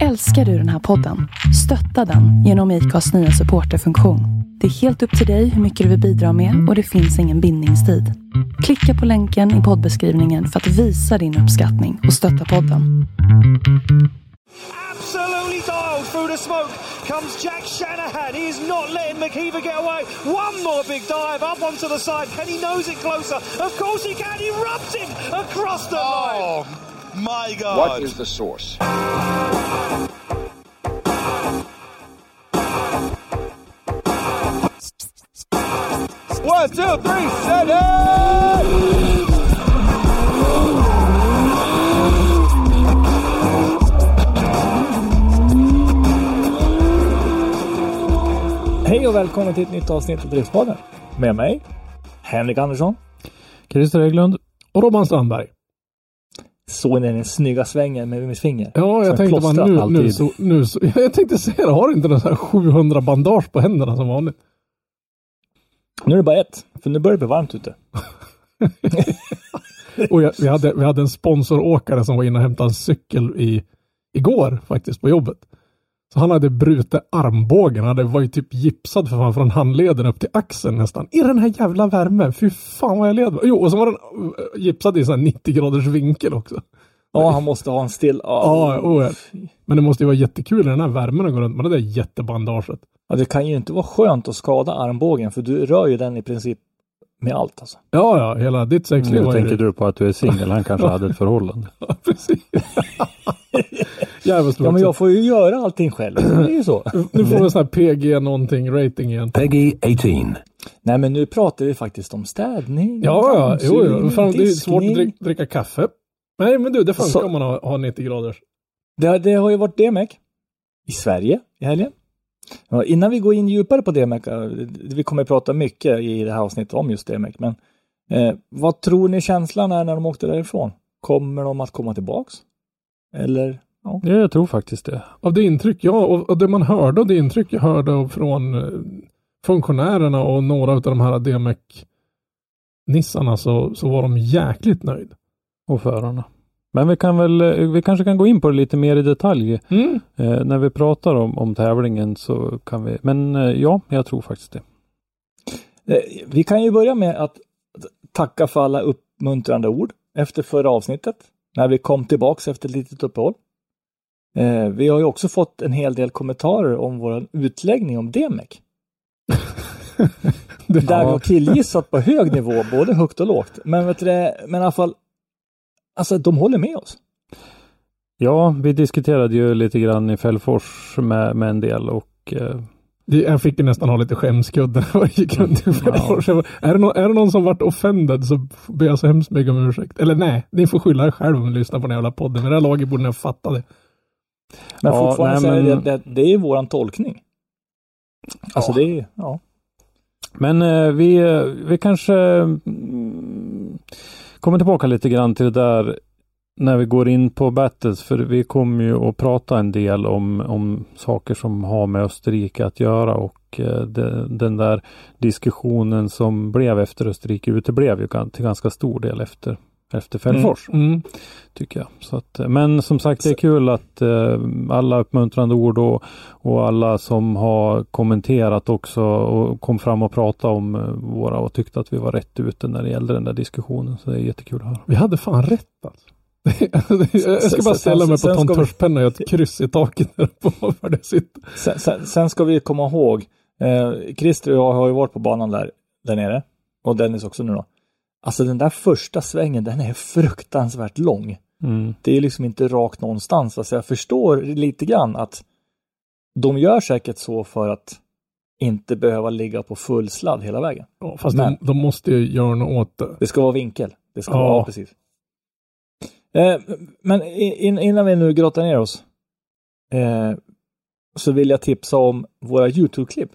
Älskar du den här podden? Stötta den genom IKAs nya supporterfunktion. Det är helt upp till dig hur mycket du vill bidra med och det finns ingen bindningstid. Klicka på länken i poddbeskrivningen för att visa din uppskattning och stötta podden. Absolutely dialed through the smoke comes Jack Shanahan. He is not letting McKeever get away. One more big dive up onto the side. He nose it closer? Of course he can. He rubs him across the line. My God! What is the source? One, two, three, set it! Hej och välkommen till ett nytt avsnitt av Driftspodden. Med mig, Henrik Andersson. Christer Hägglund och Robban Strandberg. Såg ni den snygga svängen med mitt finger? Ja, jag tänkte bara nu, nu, så, nu så, Jag tänkte säga det, har du inte den här 700 bandage på händerna som vanligt? Nu är det bara ett, för nu börjar det bli varmt ute. Och jag, vi, hade, vi hade en sponsoråkare som var inne och hämtade en cykel i, igår faktiskt på jobbet. Så han hade brutit armbågen, han var ju typ gipsad för fan från handleden upp till axeln nästan. I den här jävla värmen, fy fan vad jag led. Jo, och så var den uh, gipsad i sån här 90 graders vinkel också. Ja, han måste ha en still. Ja, oh. Men det måste ju vara jättekul i den här värmen att gå runt med det där jättebandaget. Ja, det kan ju inte vara skönt att skada armbågen, för du rör ju den i princip med allt alltså. Ja, ja, hela ditt sexliv Nu tänker du på att du är singel, han kanske hade ett förhållande. Ja, precis. Ja, men jag får ju göra allting själv. Det är ju så. Nu får du en sån här PG någonting rating igen. Peggy 18. Nej, men nu pratar vi faktiskt om städning. Ja, ja, jo, jo. Fan, det är svårt att dricka, dricka kaffe. Nej, men du, det funkar Så- om man har, har 90 graders. Det, det har ju varit DMEC i Sverige i helgen. Ja, innan vi går in djupare på DMEC, vi kommer att prata mycket i det här avsnittet om just DMEC, men eh, vad tror ni känslan är när de åkte därifrån? Kommer de att komma tillbaks? Eller? Ja. Ja, jag tror faktiskt det. Av det intryck, ja, och, och det man hörde och det intryck jag hörde från eh, funktionärerna och några av de här DMEC-nissarna så, så var de jäkligt nöjda. Och förarna. Men vi kan väl, eh, vi kanske kan gå in på det lite mer i detalj. Mm. Eh, när vi pratar om, om tävlingen så kan vi, men eh, ja, jag tror faktiskt det. Eh, Vi kan ju börja med att tacka för alla uppmuntrande ord efter förra avsnittet, när vi kom tillbaks efter ett litet uppehåll. Eh, Vi har ju också fått en hel del kommentarer om vår utläggning om. Det, Där vi har killgissat på hög nivå, både högt och lågt. Men vet du men i alla fall, alltså de håller med oss. Ja, vi diskuterade ju lite grann i Fällfors med, med en del och eh, jag fick ju nästan ha lite skämskudde när jag gick runt i Fällfors. Jag bara, Är, det någon, är det någon som varit offended så ber jag så hemskt mycket om ursäkt. Eller nej, ni får skylla er själv om ni lyssnar på den jävla podden. Men det här laget borde ni ha fattat det. Men Ja, fortfarande nej, så är det, men- det, det är våran tolkning. Alltså Ja. det är, ja. Men eh, vi, eh, vi kanske mm, kommer tillbaka lite grann till det där när vi går in på battles, för vi kommer ju att prata en del om, om saker som har med Österrike att göra och eh, de, den där diskussionen som blev efter Österrike uteblev ju till ganska stor del efter, efter Fällfors. Mm. Tycker jag. Så att, eh, men som sagt, det är kul att eh, alla uppmuntrande ord och, och alla som har kommenterat också och kom fram och pratade om eh, våra och tyckte att vi var rätt ute när det gällde den där diskussionen. Så det är jättekul att höra. Vi hade fan rätt alltså. jag ska bara ställa mig på vi- tontörspenna och göra ett kryss i taket där på var det sitter. Sen, sen, sen ska vi komma ihåg, eh, Christer och jag har ju varit på banan där, där nere. Och Dennis också nu då. Alltså den där första svängen, den är fruktansvärt lång. Mm. Det är liksom inte rakt någonstans. Alltså jag förstår lite grann att de gör säkert så för att inte behöva ligga på full sladd hela vägen. Ja, fast Men- de, de måste ju göra något åt det. Det ska vara vinkel. Det ska Ja. vara, precis. Eh, men in, innan vi nu grottar ner oss eh, så vill jag tipsa om våra YouTube-klipp.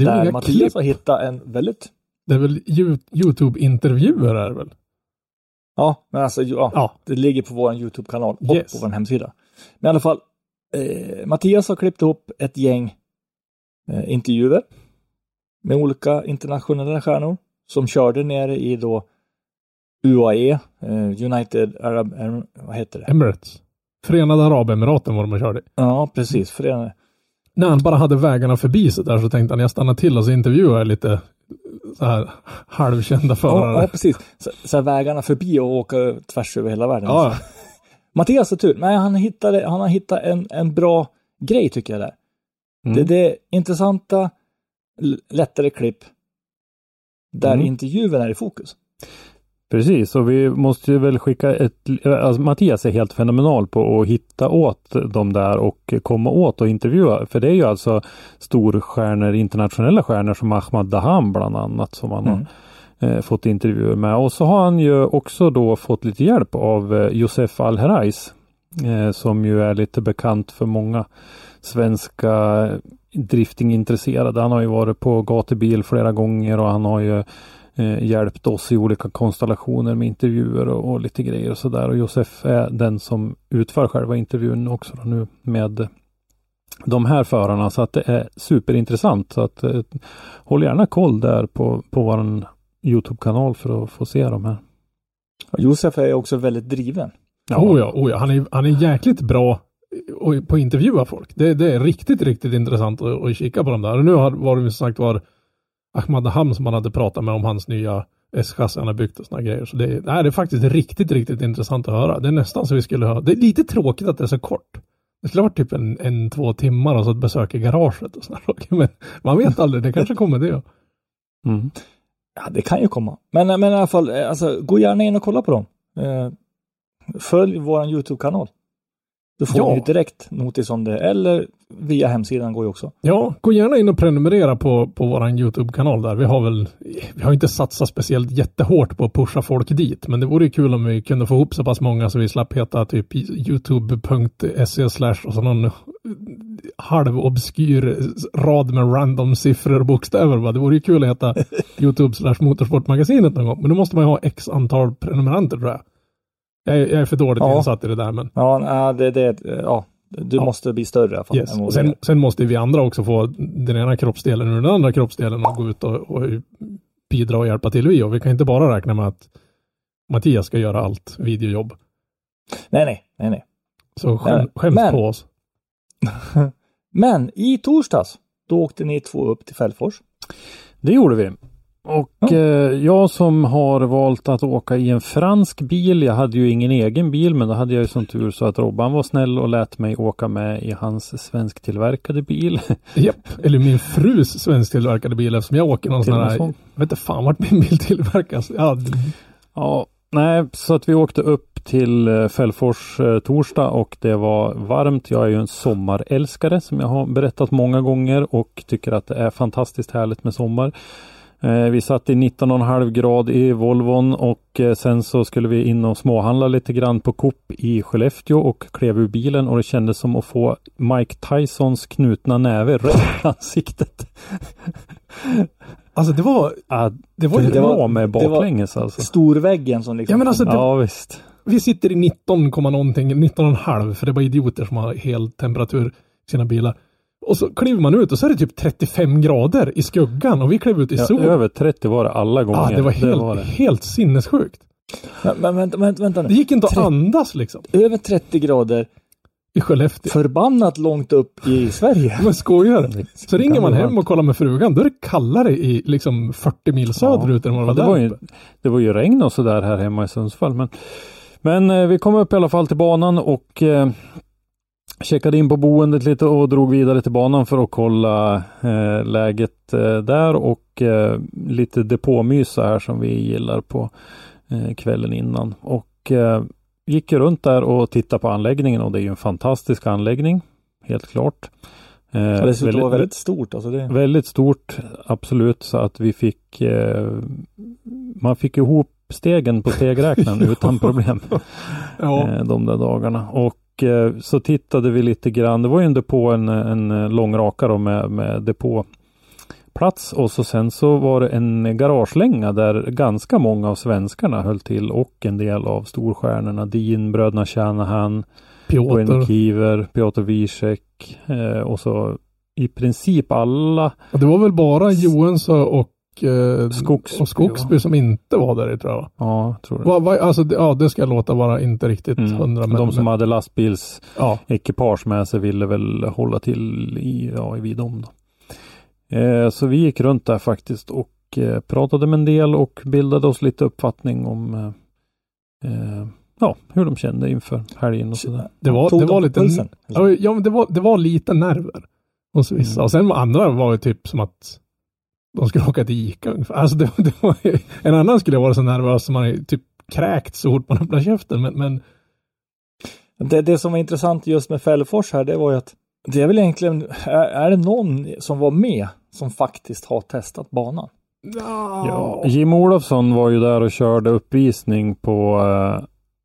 Där Mattias klipp. har hittat en väldigt, Det är väl Ju- YouTube-intervjuer är det väl? ja, men alltså ja, Ja. det ligger på vår YouTube-kanal och Yes. på vår hemsida. Men i alla fall, eh, Mattias har klippt ihop ett gäng eh, intervjuer med olika internationella stjärnor som körde nere i då UAE, eh, United Arab, vad heter det? Emirates. Förenade Arabemiraten var de och körde. Ja, precis. Förenade. När han bara hade vägarna förbi så där så tänkte han jag stannar till och så intervjuar jag lite så här halvkända förare. Ja, ja, precis. Så, så vägarna förbi och åka tvärs över hela världen. Ja, Mattias har tur. Nej, han, hittade, han har hittat en, en bra grej tycker jag där. Mm. Det, det är intressanta, lättare klipp där Mm. intervjun är i fokus. Precis, och vi måste ju väl skicka ett... Alltså Mattias är helt fenomenal på att hitta åt dem där och komma åt och intervjua. För det är ju alltså storstjärnor, internationella stjärnor som Ahmad Daham bland annat som han Mm. har eh, fått intervjuer med. Och så har han ju också då fått lite hjälp av eh, Josef Al-Herrais eh, som ju är lite bekant för många svenska driftingintresserade. Han har ju varit på gatubil flera gånger och han har ju eh, hjälpt oss i olika konstellationer med intervjuer och, och lite grejer och sådär. Och Josef är den som utför själva intervjun också då, nu med de här förarna så att det är superintressant. Så att eh, håll gärna koll där på, på vår Youtube-kanal för att få se de här. Josef är också väldigt driven. Oh ja, oh ja. Han, är, han är jäkligt bra och- på att intervjua folk. Det, det är riktigt, riktigt intressant att, att kika på dem där. Och nu har, var det som sagt var Ahmad Ham som man hade pratat med om hans nya S-chassi han har byggt och sådana grejer. Så det, nej, det är faktiskt riktigt, riktigt intressant att höra. Det är nästan så vi skulle höra. Det är lite tråkigt att det är så kort. Det skulle ha varit typ en, en två timmar och så ett besök i garaget och sådana saker. Men man vet aldrig, det kanske kommer det. Mm. Ja, det kan ju komma. Men, men i alla fall, eh, alltså, gå gärna in och kolla på dem. Eh, följ vår Youtube-kanal. Då får Ja. ni ju direkt notis om det. Eller via hemsidan går ju också. Ja, gå gärna in och prenumerera på, på våran YouTube-kanal där. Vi har väl, vi har inte satsat speciellt jättehårt på att pusha folk dit, men det vore ju kul om vi kunde få ihop så pass många så vi slapp heta typ youtube.se slash och så någon halvobskyr rad med random siffror och bokstäver. Va? Det vore ju kul att heta youtube slash motorsportmagasinet någon gång, men då måste man ju ha x antal prenumeranter tror jag. Jag är, jag är för dåligt Ja. insatt i det där, men Ja, nej, det, det, ja, du Ja. måste bli större fall. Yes. Och sen, sen måste vi andra också få den ena kroppsdelen ur den andra kroppsdelen och gå ut och, och bidra och hjälpa till vi. Och vi kan inte bara räkna med att Mattias ska göra allt videojobb. Nej, nej, nej, nej. Så skäm, Nej, skäms men- på oss. Men i torsdags, då åkte ni två upp till Fällfors. Det gjorde vi. Och Ja. eh, jag som har valt att åka i en fransk bil. Jag hade ju ingen egen bil men då hade jag ju som tur så att Robban var snäll och lät mig åka med i hans svensktillverkade bil. Japp. Eller min frus svensktillverkade bil eftersom jag åker någon sån här, jag vet inte fan vart min bil tillverkas. Ja, Ja, nej, så att vi åkte upp till eh, Fällfors eh, torsdag och det var varmt. Jag är ju en sommarälskare som jag har berättat många gånger och tycker att det är fantastiskt härligt med sommar. Eh, vi satt i 19,5 grad i Volvon och eh, sen så skulle vi in och småhandla lite grann på Coop i Skellefteå och klev ur bilen och det kändes som att få Mike Tysons knutna näve rätt i ansiktet. alltså det var, det var det var var- med var- baklänges alltså. Storväggen som liksom... Ja, men alltså, det- Ja visst. vi sitter i 19, komma någonting, 19,5 för det är bara idioter som har hel temperatur i sina bilar. Och så kliver man ut och så är det typ 35 grader i skuggan och vi klev ut i Ja, sol. över 30 var det alla gånger. ah, det var helt, var det. helt sinnessjukt. Men, men vänta, vänta, vänta nu. Det gick inte att Tre- andas liksom. Över 30 grader, I Skellefteå. förbannat långt upp i Sverige. Men skojar? Så ringer man det hem och kollar med frugan, då är det kallare i liksom 40 mil söderut än vad det Ja, var det, var där ju, uppe. det var ju regn och sådär här hemma i Sundsvall. Men, men eh, vi kom upp i alla fall till banan och eh, checkade in på boendet lite och drog vidare till banan för att kolla eh, läget eh, där och eh, lite depåmys så här som vi gillar på eh, kvällen innan. Och eh, gick runt där och tittade på anläggningen och det är ju en fantastisk anläggning. Helt klart. Eh, Ja, det skulle vara väldigt stort. Alltså det... Väldigt stort, absolut, så att vi fick eh, man fick ihop stegen på stegräknaren utan problem Ja, de där dagarna. Och eh, så tittade vi lite grann, det var ju en depå, en, en lång raka då med, med depåplats. Och så sen så var det en garagelänga där ganska många av svenskarna höll till och en del av storstjärnorna, Dean, bröderna Shanahan, Piotr. Kiever, Piotr Wiesek eh, och så i princip alla. Och det var väl bara Joens och eh, Skogsby, och Skogsby som inte var där i tror jag. Ja, tror det. Va, va, alltså, det- ja, det ska jag låta vara inte riktigt Mm. hundra. Men, De som men, hade lastbils ja, ekipage med sig ville väl hålla till i, ja, i Vidom. Då. Eh, så vi gick runt där faktiskt och eh, pratade med en del och bildade oss lite uppfattning om eh, eh, ja, hur de kände inför helgen och sådär. det var, Tog det de var lite... pulsen? Ja, ja, men det var, det var lite nerver hos vissa. Mm. Och sen var andra var ju typ som att de skulle åka till Ica ungefär. Alltså det, det var, en annan skulle vara så nervös som man är typ kräkt så fort man öppnar käften. Men, men Det, det som var intressant just med Fällefors här, det var ju att det är väl egentligen, är, är det någon som var med som faktiskt har testat banan? Ja, Jim Olofsson var ju där och körde uppvisning på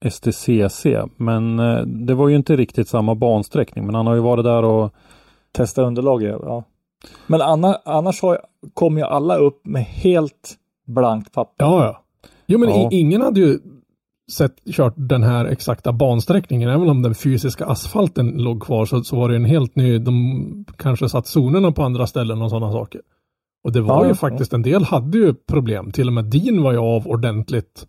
eh, STCC. Men eh, det var ju inte riktigt samma bansträckning. Men han har ju varit där och Testa underlag, ja. Men anna, annars har, kom ju alla upp med helt blankt papper. Ja, ja. Jo, men Ja. i, ingen hade ju sett, kört den här exakta bansträckningen. Även om den fysiska asfalten låg kvar så, så var det en helt ny, de kanske satt zonerna på andra ställen och sådana saker. Och det var Ja, ju ja, faktiskt, en del hade ju problem. Till och med din var ju av ordentligt.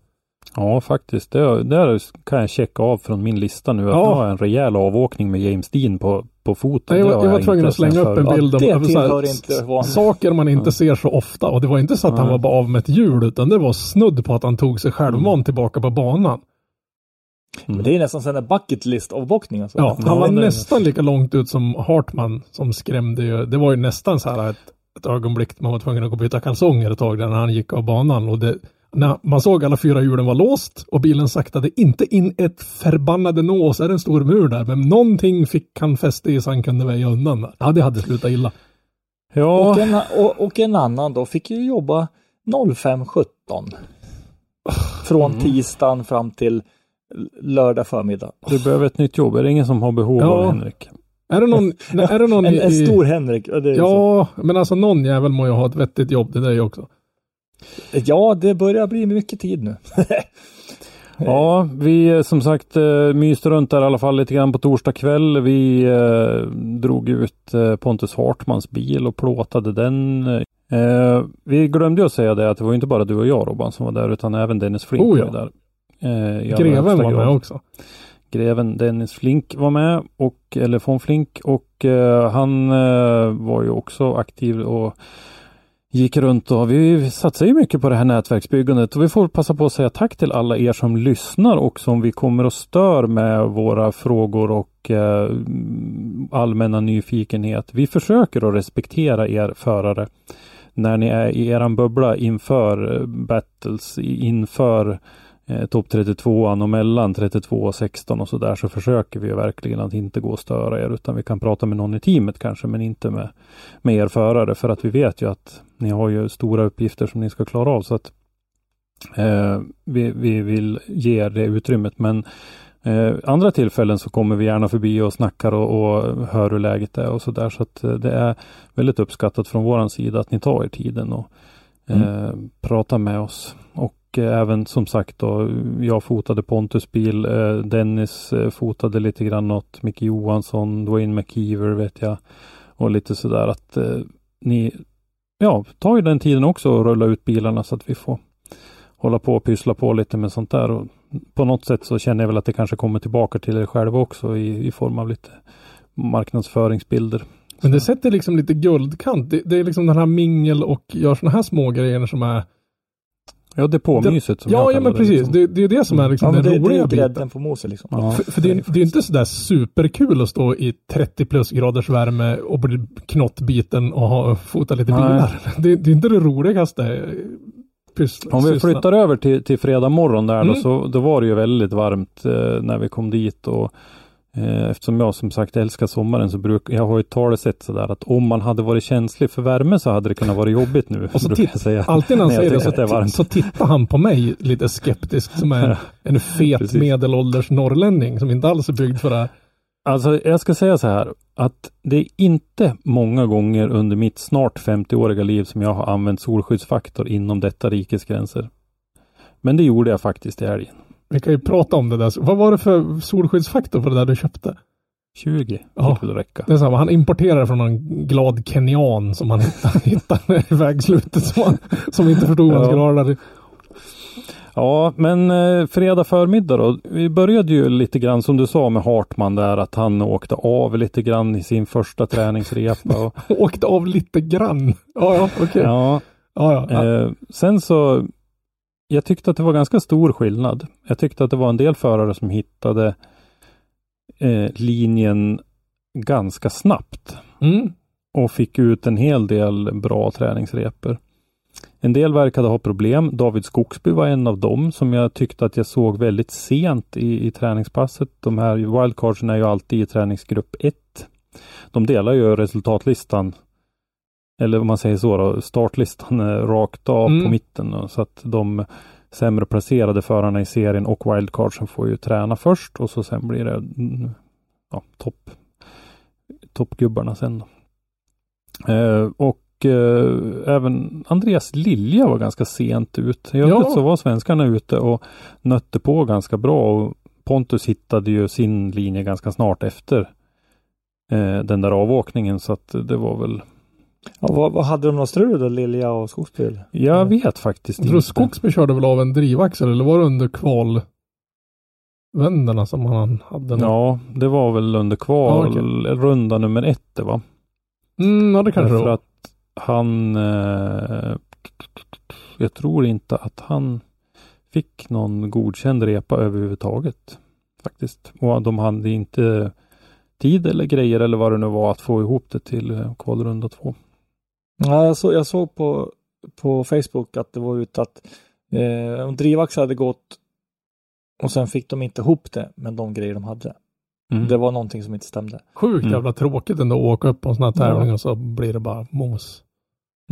Ja, faktiskt. Det, det kan jag checka av från min lista nu. Att Ja. nu har jag en rejäl avåkning med James Dean på, på foten. Jag, Det var- jag var tvungen att slänga upp en bild av det av så här saker man inte ser så ofta. Och det var inte så att han Nej. var bara av med ett hjul, utan det var snudd på att han tog sig självmant tillbaka på banan. Men det är nästan sån där bucket list avbockning alltså. Ja, han var nästan lika långt ut som Hartman som skrämde ju. Det var ju nästan så här ett, ett ögonblick man var tvungen att gå och byta kalsonger ett tag där när han gick av banan. Och det, när man såg alla fyra hjulen var låst och bilen saktade inte in ett förbannade nå, så är det en stor mur där. Men någonting fick han fäste i så han kunde väja undan där. Ja, det hade slutat illa. Ja, Och, en, och, och en annan då fick ju jobba 05.17. Från tisdagen fram till lördag förmiddag. du behöver ett nytt jobb. Är det ingen som har behov Ja. av Henrik? Är det någon, är det någon En, i, en stor Henrik. är så. Ja, men alltså någon jävel må ju ha ett vettigt jobb, det där ju också. Ja, det börjar bli mycket tid nu. Ja, vi eh, som sagt eh, myste runt där i alla fall lite grann på torsdag kväll. Vi eh, drog ut eh, Pontus Hartmans bil och plåtade den. Eh, vi glömde ju att säga det att det var inte bara du och jag Robban som var där utan även Dennis Flink Oh, ja. var där. Eh, Greven var med också. Greven Dennis Flink var med och eller von Flink och eh, han eh, var ju också aktiv och gick runt och vi satsar ju mycket på det här nätverksbyggandet och vi får passa på att säga tack till alla er som lyssnar och som vi kommer och stör med våra frågor och eh, allmänna nyfikenhet. Vi försöker att respektera er förare när ni är i eran bubbla inför eh, battles, inför eh, topp 32 och mellan 32 och 16 och så där så försöker vi ju verkligen att inte gå och störa er utan vi kan prata med någon i teamet kanske men inte med, med er förare för att vi vet ju att ni har ju stora uppgifter som ni ska klara av så att eh, vi, vi vill ge er det utrymmet men Eh, andra tillfällen så kommer vi gärna förbi och snackar och, och hör hur läget är och så där. Så att eh, det är väldigt uppskattat från våran sida att ni tar er tiden och eh, pratar med oss. Och eh, även som sagt då, jag fotade Pontus bil, eh, Dennis eh, fotade lite grann åt Micke Johansson, Dwayne McKeever vet jag. Och lite sådär att ni, ja, tar ju den tiden också och rulla ut bilarna så att vi får hålla på och pyssla på lite med sånt där. Och på något sätt så känner jag väl att det kanske kommer tillbaka till er själva också i, i form av lite marknadsföringsbilder. Men det sätter liksom lite guldkant. Det, det är liksom den här mingel och gör sådana här små grejer som är... Ja, depåmyset som jag Ja, men det, precis. liksom. Det, det är det som är liksom Ja, den det, det roliga är biten. grädden på moset liksom. Ja. För, för det, är- det är inte sådär superkul att stå i 30 plus graders värme och bli knottbiten och ha, fota lite Nej. bilar. Det, det är inte det roligaste pyssla. Om vi flyttar över till, till fredag morgon där då, Mm. så då var det ju väldigt varmt eh, när vi kom dit och eh, eftersom jag som sagt älskar sommaren så brukar jag har ju talesätt sådär att om man hade varit känslig för värme så hade det kunnat vara jobbigt nu. Och så titt- jag säga. Alltid när han säger det så, det så tittar han på mig lite skeptiskt som är en, en fet Precis. medelålders norrlänning som inte alls är byggd för det här. Alltså jag ska säga så här att det är inte många gånger under mitt snart 50-åriga liv som jag har använt solskyddsfaktor inom detta rikes gränser. Men det gjorde jag faktiskt i helgen. Vi kan ju prata om det där. Vad var det för solskyddsfaktor på det där du köpte? 20 Ja. fick väl räcka. Det är samma, han importerade från någon glad kenyan som han hittade, i vägslutet som, han, som inte förstod vad han skulle ha där. Ja, men eh, fredag förmiddag då. Vi började ju lite grann som du sa med Hartman där att han åkte av lite grann i sin första träningsrepa. Och, Åkte av lite grann. Ja, ja, okej. Ja. ja, Ja, ja. eh, sen så jag tyckte att det var ganska stor skillnad. Jag tyckte att det var en del förare som hittade eh, linjen ganska snabbt Mm. och fick ut en hel del bra träningsrepor. En del verkade ha problem. David Skogsby var en av dem som jag tyckte att jag såg väldigt sent i, i träningspasset. De här wildcardsen är ju alltid i träningsgrupp 1. De delar ju resultatlistan eller om man säger så då, startlistan rakt av Mm. på mitten. Då, så att de sämre placerade förarna i serien och wildcardsen får ju träna först och så sen blir det mm, ja, topp toppgubbarna sen. Då. Eh, och eh, även Andreas Lilja var ganska sent ut. I övrigt Ja. så var svenskarna ute och nötte på ganska bra och Pontus hittade ju sin linje ganska snart efter eh, den där avåkningen så att det var väl Ja, vad, vad hade de något strul då, Lilja och Skogsby? eller? Jag vet faktiskt inte. Skogsby körde väl av en drivaxel eller var det under kvalvänderna som han hade? något? Ja, det var väl under kval, Ja, runda nummer ett det var. Mm, ja, det kanske det Därför var. att han eh, Jag tror inte att han fick någon godkänd repa överhuvudtaget. Faktiskt. Och de hade inte tid eller grejer eller vad det nu var att få ihop det till eh, kvalrunda två. Ja, jag, så, jag såg på, på Facebook att det var ute att eh, drivaxlar hade gått och sen fick de inte ihop det med de grejer de hade. Mm. Det var någonting som inte stämde. Sjukt Mm. jävla tråkigt ändå att åka upp på en sån här Ja. tävling och så blir det bara mos.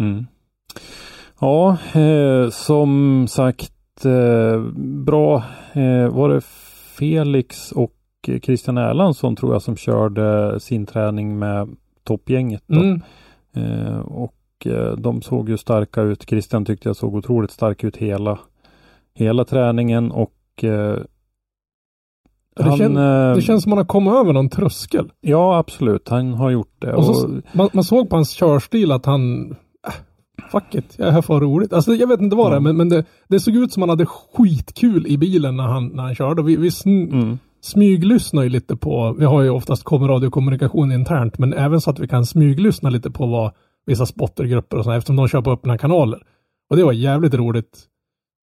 Mm. Ja, eh, som sagt eh, bra eh, var det Felix och Christian Erlandsson tror jag som körde sin träning med toppgänget. Då. Mm. Eh, och de såg ju starka ut. Christian tyckte jag såg otroligt stark ut hela, hela träningen och eh, Det, han, kän, eh, det känns som man har kommit över någon tröskel. Ja, absolut. Han har gjort det. Och så, Och, man, man såg på hans körstil att han äh, Fuck it, jag är här för roligt. Alltså jag vet inte vad det är, Mm. men, men det, det såg ut som han hade skitkul i bilen när han, när han körde. Vi, vi sn, mm, smyglyssnar ju lite på, vi har ju oftast kom radiokommunikation internt, men även så att vi kan smyglyssna lite på vad vissa spottergrupper och sådär, eftersom de kör på öppna kanaler. Och det var jävligt roligt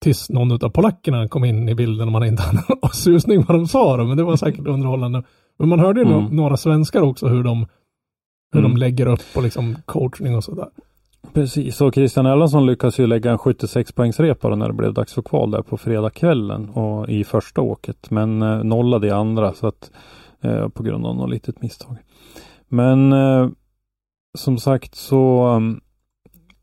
tills någon av polackerna kom in i bilden och man inte hade någon susning vad de sa då, men det var säkert underhållande. Men man hörde ju Mm. några svenskar också hur de hur Mm. de lägger upp och liksom coachning och sådär. Precis, och Christian Erlandsson lyckas ju lägga en 76 poängsrepa när det blev dags för kval där på fredagskvällen och i första åket. Men eh, nollade i andra så att eh, på grund av något litet misstag. Men eh, som sagt så um,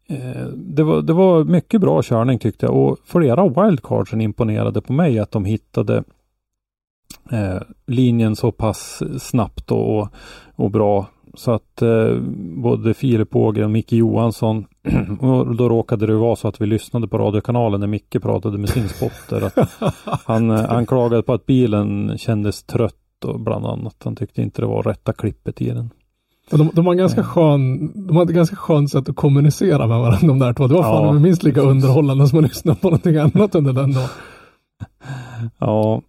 eh, det, var, det var mycket bra körning tyckte jag och flera wildcards wildcardsen imponerade på mig att de hittade eh, linjen så pass snabbt och, och, och bra så att eh, både Filip Ågren och Micke Johansson och då råkade det vara så att vi lyssnade på radiokanalen när Micke pratade med sin spotter. Att han, eh, han klagade på att bilen kändes trött och bland annat. Han tyckte inte det var rätta klippet i den. De, de har ganska skön, de hade ganska skönt sätt att kommunicera med varandra de där två. Det var fan Ja, minst lika underhållande som att lyssna på någonting annat under den dagen. Ja,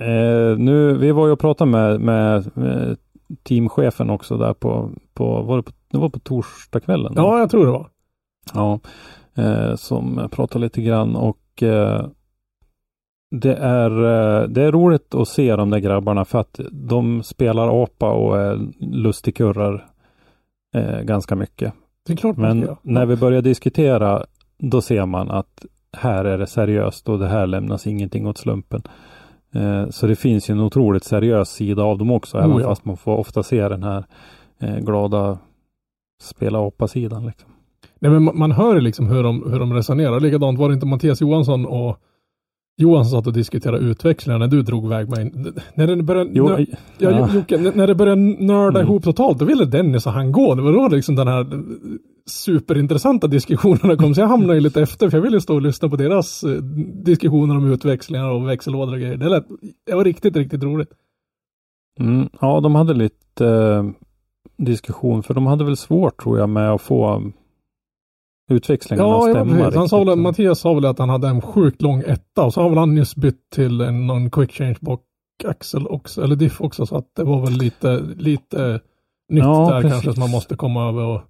eh, nu, vi var ju och pratade med, med, med teamchefen också där på, på, var det, på det var på torsdagskvällen. Ja, jag tror det var. Ja, eh, som pratar lite grann och eh, det är, eh, det är roligt att se de där grabbarna för att de spelar apa och är lustigkurrar eh, ganska mycket. Det är klart Men göra. när vi börjar diskutera då ser man att här är det seriöst och det här lämnas ingenting åt slumpen. Eh, så det finns ju en otroligt seriös sida av dem också, Oh, även ja. fast man får ofta se den här eh, glada spela apa-sidan. Liksom. Nej, men man, man hör liksom hur de, hur de resonerar. Likadant var det inte Mattias Johansson och Johansson satt och diskuterade utväxlingar när du drog iväg mig. När det började, Jo, nö- ja. ja, Jocke, när- det började nörda Mm. ihop totalt, då ville Dennis och han gå. Det var då liksom den här superintressanta diskussionerna kom. Så jag hamnade ju lite efter, för jag ville stå och lyssna på deras eh, diskussioner om utväxlingar och växellådor och grejer. Det, lät, det var riktigt, riktigt roligt. Mm, ja, de hade lite, lite diskussion för de hade väl svårt tror jag med att få utväxlingen Ja, att ja. Han sa väl. Mattias sa väl att han hade en sjukt lång etta och så har väl han just bytt till en, någon quick change bak axel också, eller diff också, så att det var väl lite, lite nytt Ja, där precis. kanske som man måste komma över och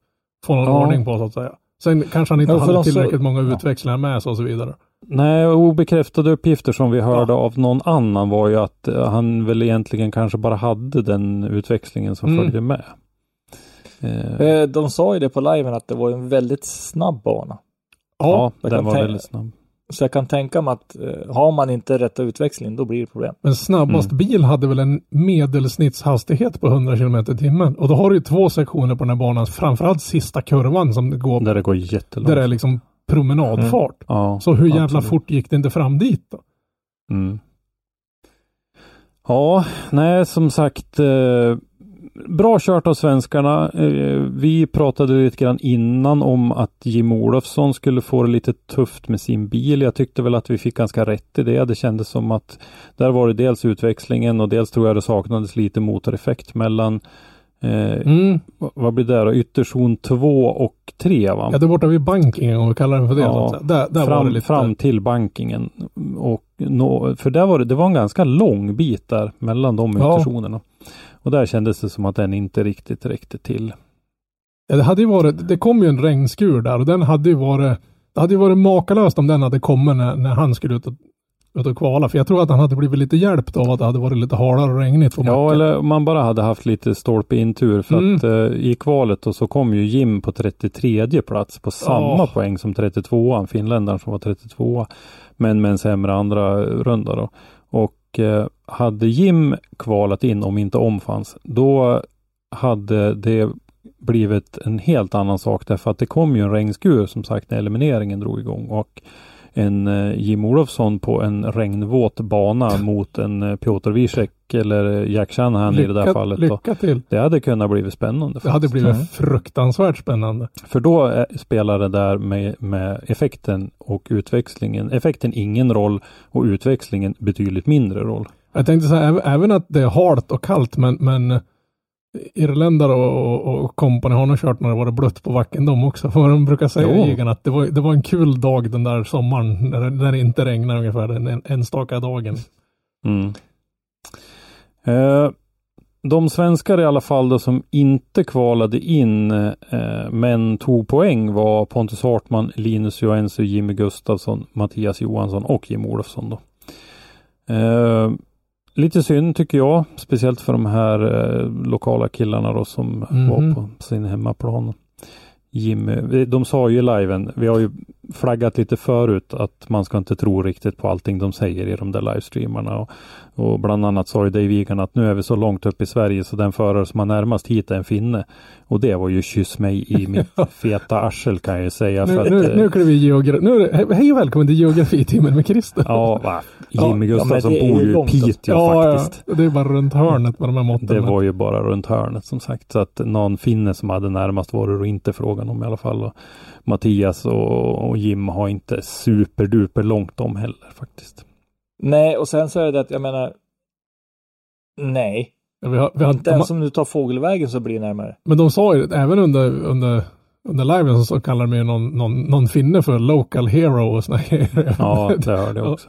få någon Ja. ordning på så att säga. Sen kanske han inte Ja, hade tillräckligt många ja. utväxlingar med sig och så vidare. Nej, obekräftade uppgifter som vi hörde av någon annan var ju att eh, han väl egentligen kanske bara hade den utväxlingen som Mm. följde med. Eh, Eh, De sa ju det på liven att det var en väldigt snabb bana. ja, jag den var tänka- väldigt snabb. Så jag kan tänka mig att eh, har man inte rätta utväxling, då blir det problem. Men snabbast Mm. bil hade väl en medelsnittshastighet på 100 km i timmen. Och då har du ju två sektioner på den här banan, framförallt sista kurvan som det går, Där det går jättelångt. där det är liksom promenadfart. ja, Så hur jävla absolut. fort gick det inte fram dit då? Mm. Ja, nej som sagt. Eh, bra kört av svenskarna. Eh, vi pratade lite grann innan om att Jim Olofsson skulle få det lite tufft med sin bil. Jag tyckte väl att vi fick ganska rätt i det. Det kändes som att där var det dels utväxlingen och dels tror jag det saknades lite motoreffekt mellan eh, Mm. vad- blir det då? Ytterzon 2 och 3 va? Ja, det är borta vid bankingen om vi kallar den för det. Ja. Där, där fram, det fram till bankingen. Och nå, för där var det, det var en ganska lång bit där mellan de Ja. ytterzonerna. Och där kändes det som att den inte riktigt räckte till. Ja, det hade ju varit, det kom ju en regnskur där och den hade ju varit, det hade ju varit makalöst om den hade kommit när, när han skulle ut och, ut och kvala. För jag tror att han hade blivit lite hjälpt av att det hade varit lite halare och regnigt Ja, eller om man bara hade haft lite stolpe in-tur. För Mm. att eh, i kvalet och så kom ju Jim på 33 plats på samma Ja. poäng som 32an, finländaren som var 32 men med en sämre andra runda då. Och Eh, hade Jim kvalat in, om inte om fanns, då hade det blivit en helt annan sak. Därför att det kom ju en regnskur som sagt när elimineringen drog igång. Och en eh, Jim Olofsson på en regnvåt bana mot en eh, Piotr Wiesek eller Jack Shanahan i det där fallet. Lycka till. Det hade kunnat blivit spännande. Det hade faktiskt. blivit Mm. fruktansvärt spännande. För då eh, spelar det där med, med effekten och utväxlingen. Effekten ingen roll och utväxlingen betydligt mindre roll. Jag tänkte säga äv- även att det är halt och kallt men, men irländare och, och, och company har nog kört när det varit blött på backen de också. För de brukar säga Jo. i Egan att det var, det var en kul dag den där sommaren när det, när det inte regnade ungefär den en, enstaka dagen. Mm. Eh, de svenskar i alla fall då som inte kvalade in eh, men tog poäng var Pontus Hartman, Linus Joensuu, Jimmy Gustafsson, Mattias Johansson och Jim Olofsson. Då. Eh, lite synd tycker jag, speciellt för de här eh, lokala killarna då som Mhm. var på sin hemmaplan. Jimmy, de sa ju i liven, vi har ju flaggat lite förut att man ska inte tro riktigt på allting de säger i de där livestreamarna. Och, och bland annat sa ju Dave Egan att nu är vi så långt upp i Sverige så den förare som är närmast hit är en finne. Och det var ju kyss mig i mitt feta arsel kan jag ju säga. Nu, för att, nu, eh, nu kliver vi i geografi. Nu hej och välkommen till geografitimmen med Christer. Ja, va? Ja, Jimmy ja, Gustafsson är bor ju i. Piteå faktiskt. ja, det är bara runt hörnet med de här måtten. Det var ju bara runt hörnet som sagt. Så att någon finne som hade närmast var det inte frågan om i alla fall. Mattias och, och Jim har inte superduper långt om heller faktiskt. Nej, och sen så är det att jag menar, nej. vi har, vi har, Inte ens om du tar fågelvägen så blir det närmare. Men de sa ju, även under, under, under liven så kallar de ju någon, någon, någon finne för local hero och såna grejer. Ja, det hörde jag också.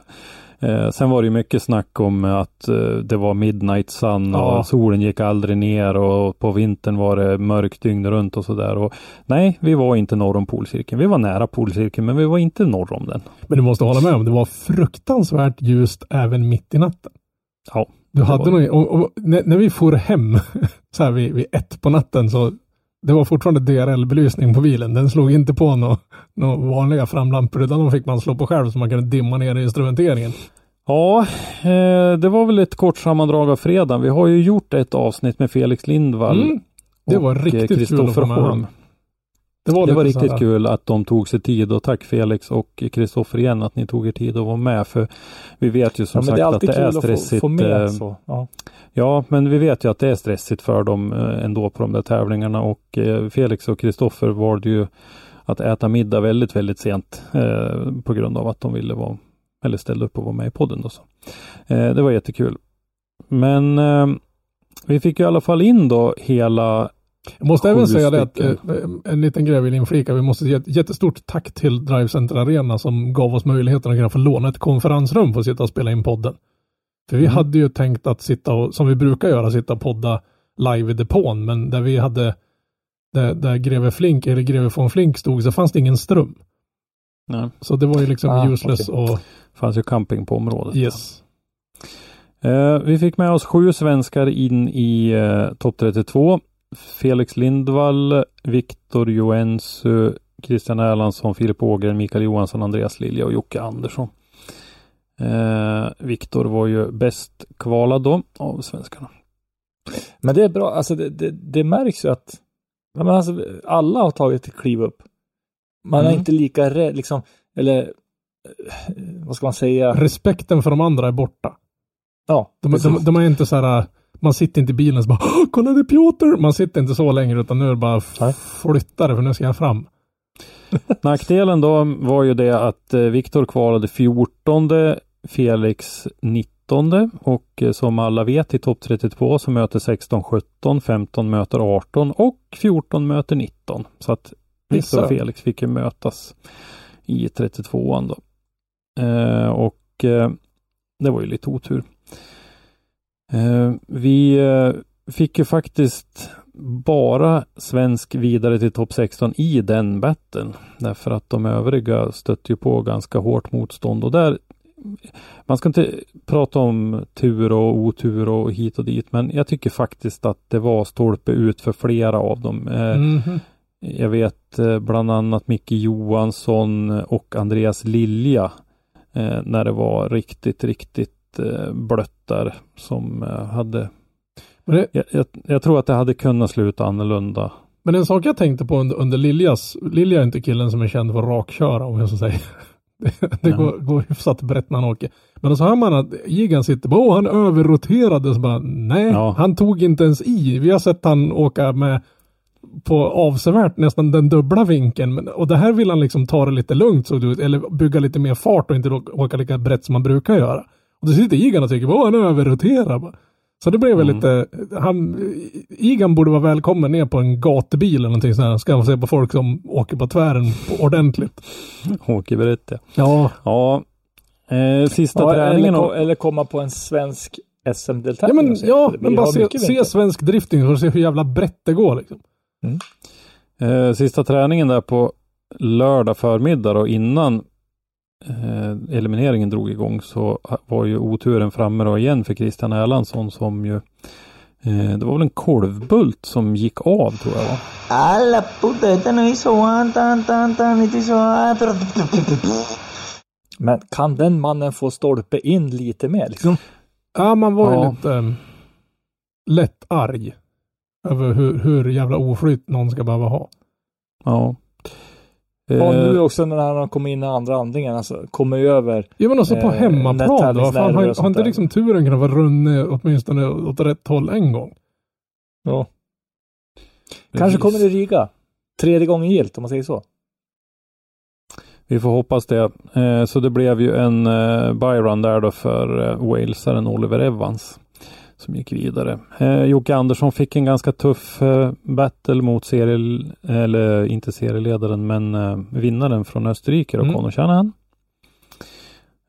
Eh, sen var det mycket snack om att eh, det var midnight sun och Ja. solen gick aldrig ner och på vintern var det mörkt dygnet runt och sådär. Och Nej, vi var inte norr om polcirkeln. Vi var nära polcirkeln, men vi var inte norr om den. Men du måste hålla med om, det var fruktansvärt ljust även mitt i natten. Ja, Du hade nog, och, och, när, när vi for hem så här vid, vid ett på natten så det var fortfarande DRL-belysning på bilen. Den slog inte på några nå vanliga framlampor utan de fick man slå på själv så man kunde dimma ner instrumenteringen. Ja, eh, det var väl ett kort sammandrag av fredagen. Vi har ju gjort ett avsnitt med Felix Lindvall Mm, det var och eh, riktigt Kristoffer Holm. Det var, Det var riktigt här- kul att de tog sig tid och tack Felix och Kristoffer igen att ni tog er tid att vara med för vi vet ju som Ja, sagt det att det är att få, stressigt. få med eh. Ja. Ja, men vi vet ju att det är stressigt för dem eh, ändå på de där tävlingarna och eh, Felix och Kristoffer valde ju att äta middag väldigt, väldigt sent eh, på grund av att de ville vara eller ställde upp och vara med i podden. Då så. Eh, det var jättekul. Men eh, vi fick ju i alla fall in då hela Jag måste även säga det att eh, en liten grej vill inflika. Vi måste ge ett jättestort tack till Drive Center Arena som gav oss möjligheten att kunna få låna ett konferensrum för att sitta och spela in podden. För vi Mm. hade ju tänkt att sitta och, som vi brukar göra, sitta och podda live i depån, men där vi hade där, där Greve Flink, eller Greve von Flink stod, så fanns det ingen ström. Nej, Så det var ju liksom Ah, useless och fanns ju camping på området. yes. Eh, vi fick med oss sju svenskar in i eh, topp 32. Felix Lindvall, Viktor Joensuu, Christian Erlandsson, Filip Ågren, Mikael Johansson, Andreas Lilja och Jocke Andersson. Eh, Viktor var ju bäst kvalad då av svenskarna. Men det är bra, alltså det, det, det märks ju att men alltså, alla har tagit ett kliv upp. Man är Mm. inte lika rädd, liksom, eller eh, vad ska man säga? Respekten för de andra är borta. Ja, De, precis. de, de är inte så här, man sitter inte i bilen och så bara "Åh, kolla det är Piotr! Man sitter inte så längre utan nu är det bara flytta det för nu ska jag fram. Nackdelen då var ju det att eh, Viktor kvalade 14, Felix 19 och eh, som alla vet i topp 32 så möter 16 17, 15 möter 18 och 14 möter 19. Så att Viktor och. Felix fick ju mötas i 32an då. Eh, och eh, det var ju lite otur. Eh, vi eh, fick ju faktiskt bara svensk vidare till topp 16 i den battlen. Därför att de övriga stötte ju på ganska hårt motstånd och där man ska inte prata om tur och otur och hit och dit, men jag tycker faktiskt att det var stolpe ut för flera av dem. Eh, Mhm. jag vet bland annat Micke Johansson och Andreas Lilja när det var riktigt, riktigt blött där som eh, hade det, jag, jag, jag tror att det hade kunnat sluta annorlunda. men en sak jag tänkte på under, under Liljas, Lilja är inte killen som är känd för att rakköra om jag så säger. Det, det går, går hyfsat brett när han åker. Men så hör man att Jigan sitter åh han överroterade. Så bara, nej, Ja. han tog inte ens i. Vi har sett han åka med på avsevärt nästan den dubbla vinkeln. Men, och det här vill han liksom ta det lite lugnt såg det ut. Eller bygga lite mer fart och inte åka lika brett som man brukar göra. Och då sitter Igan och tycker, åh han överroterar. bara. Så det blev väl Mm. lite, han, Igan borde vara välkommen ner på en gatubil eller någonting sånt här. Ska man se på folk som åker på tvären på ordentligt. Åke berätta. Ja, Ja, eh, sista Ja, träningen. eller, och- eller komma på en svensk ja SM-deltävling. men, och ja, Det- vi men bara se, se svensk drifting att se hur jävla brett det går liksom. Eh, sista träningen där på lördag förmiddag och innan eh, elimineringen drog igång så var ju oturen framme då igen för Christian Erlandsson som ju eh, det var väl en kolvbult som gick av tror jag va? A la puta, esta no hizo one, tan, tan, tan, esta hizo otro. Men kan den mannen få stolpe in lite mer? Liksom? Ja, man var ju Ja. lite um, lätt arg. Över hur, hur jävla oflyt någon ska behöva ha. Ja. Och Eh, nu också när han kommer in i andra andningen, alltså kommer över. Ja men också på Eh, hemmaplan då. Fan, har, har inte liksom turen kunnat vara runnit åtminstone åt rätt håll en gång? Ja. precis. Kanske kommer i Riga. Tredje gången gilt om man säger så. Vi får hoppas det. Eh, så det blev ju en eh, byrun där då för eh, walesaren Oliver Evans som gick vidare. Eh, Jocke Andersson fick en ganska tuff eh, battle mot serie, eller inte serieledaren, men eh, vinnaren från Österrike, då, Mm. Conor Shanahan.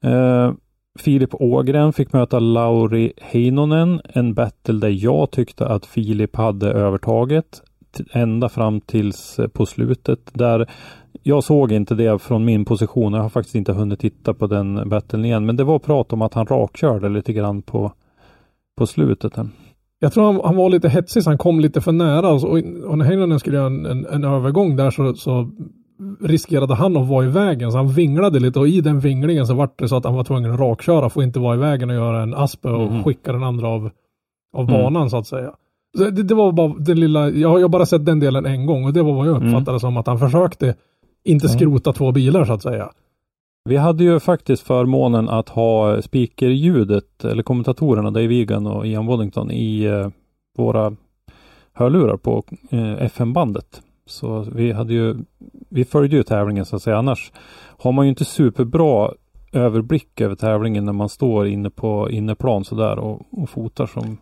Eh, Filip Ågren fick möta Lauri Heinonen, en battle där jag tyckte att Filip hade övertaget ända fram tills eh, på slutet där jag såg inte det från min position. Jag har faktiskt inte hunnit titta på den battlen igen. Men det var prat om att han rakkörde lite grann på, på slutet. här. Jag tror han, han var lite hetsig så han kom lite för nära. Och, och när Heinonen skulle göra en, en, en övergång där så, så riskerade han att vara i vägen. Så han vinglade lite och i den vinglingen så vart det så att han var tvungen att rakköra. Får inte vara i vägen och göra en aspe och Mhm. skicka den andra av, av Mm. banan så att säga. Så det, det var bara den lilla, jag har bara sett den delen en gång och det var vad jag Mm. uppfattade som att han försökte inte Mm. skrota två bilar så att säga. Vi hade ju faktiskt förmånen att ha speakerljudet, eller kommentatorerna Dave Egan och Ian Waddington i eh, våra hörlurar på eh, FM-bandet. Så vi hade ju, vi följde ju tävlingen så att säga. Annars har man ju inte superbra överblick över tävlingen när man står inne på inneplan sådär och, och fotar som, Som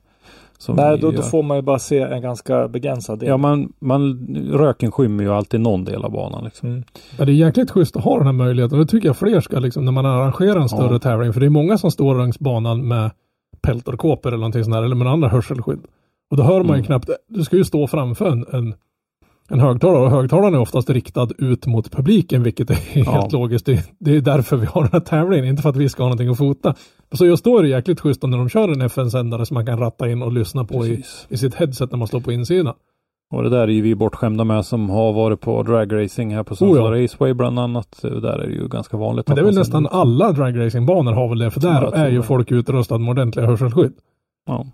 Nej, då, då får man ju bara se en ganska begränsad del. Ja, man, man, röken skymmer ju alltid någon del av banan. Liksom. Mm. Ja, det är jäkligt schysst att ha den här möjligheten. Det tycker jag fler ska liksom när man arrangerar en större Ja. tävling. För det är många som står längs banan med peltorkåpor eller någonting sånt där. Eller med andra hörselskydd. Och då hör man ju Mm. knappt. Du ska ju stå framför en, en, en högtalare. Och högtalaren är oftast riktad ut mot publiken. Vilket är helt Ja. logiskt. Det, det är därför vi har den här tävlingen. Inte för att vi ska ha någonting att fota. Så just då är det jäkligt schysst när de kör en FN-sändare som man kan ratta in och lyssna på i, i sitt headset när man står på insidan. Och det där är ju vi bortskämda med som har varit på dragracing här på Sundsvall Oh ja. Raceway bland annat. Där är det ju ganska vanligt. Men det är väl nästan sänder- alla dragracingbanor har väl det. För där är ju folk utrustade med ordentliga hörselskydd. Ja.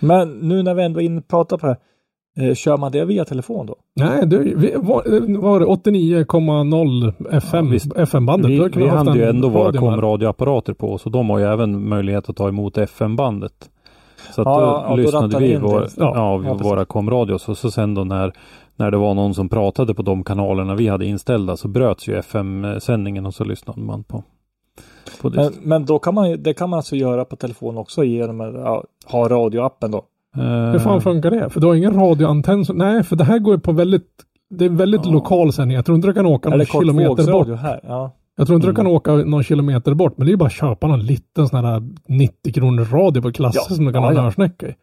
Men nu när vi ändå är inne och pratar på det här. Eh, kör man det via telefon då? Nej, det var, var det 89,0 FM, Ja. FM-bandet? Vi, vi hade ju ändå våra komradioapparater på oss och de har ju även möjlighet att ta emot FM-bandet. Så att Ja, då ja, då lyssnade rattar vi vår, ja, Ja, våra komradios och så sen då när, när det var någon som pratade på de kanalerna vi hade inställda så bröts ju FM-sändningen och så lyssnade man på. Men, men då kan man det kan man alltså göra på telefon också genom att ja, ha radioappen då. Eh, Hur fan funkar det? För du har ingen radioantenn? som- Nej, för det här går ju på väldigt det är väldigt Ja. lokal sändning. Jag tror inte du kan åka någon kilometer bort. här. Ja. Jag tror inte Mm. du kan åka någon kilometer bort. Men det är ju bara att köpa någon liten sån här 90 kronor radio på klasser Ja. som du kan Ja, ha ja. i.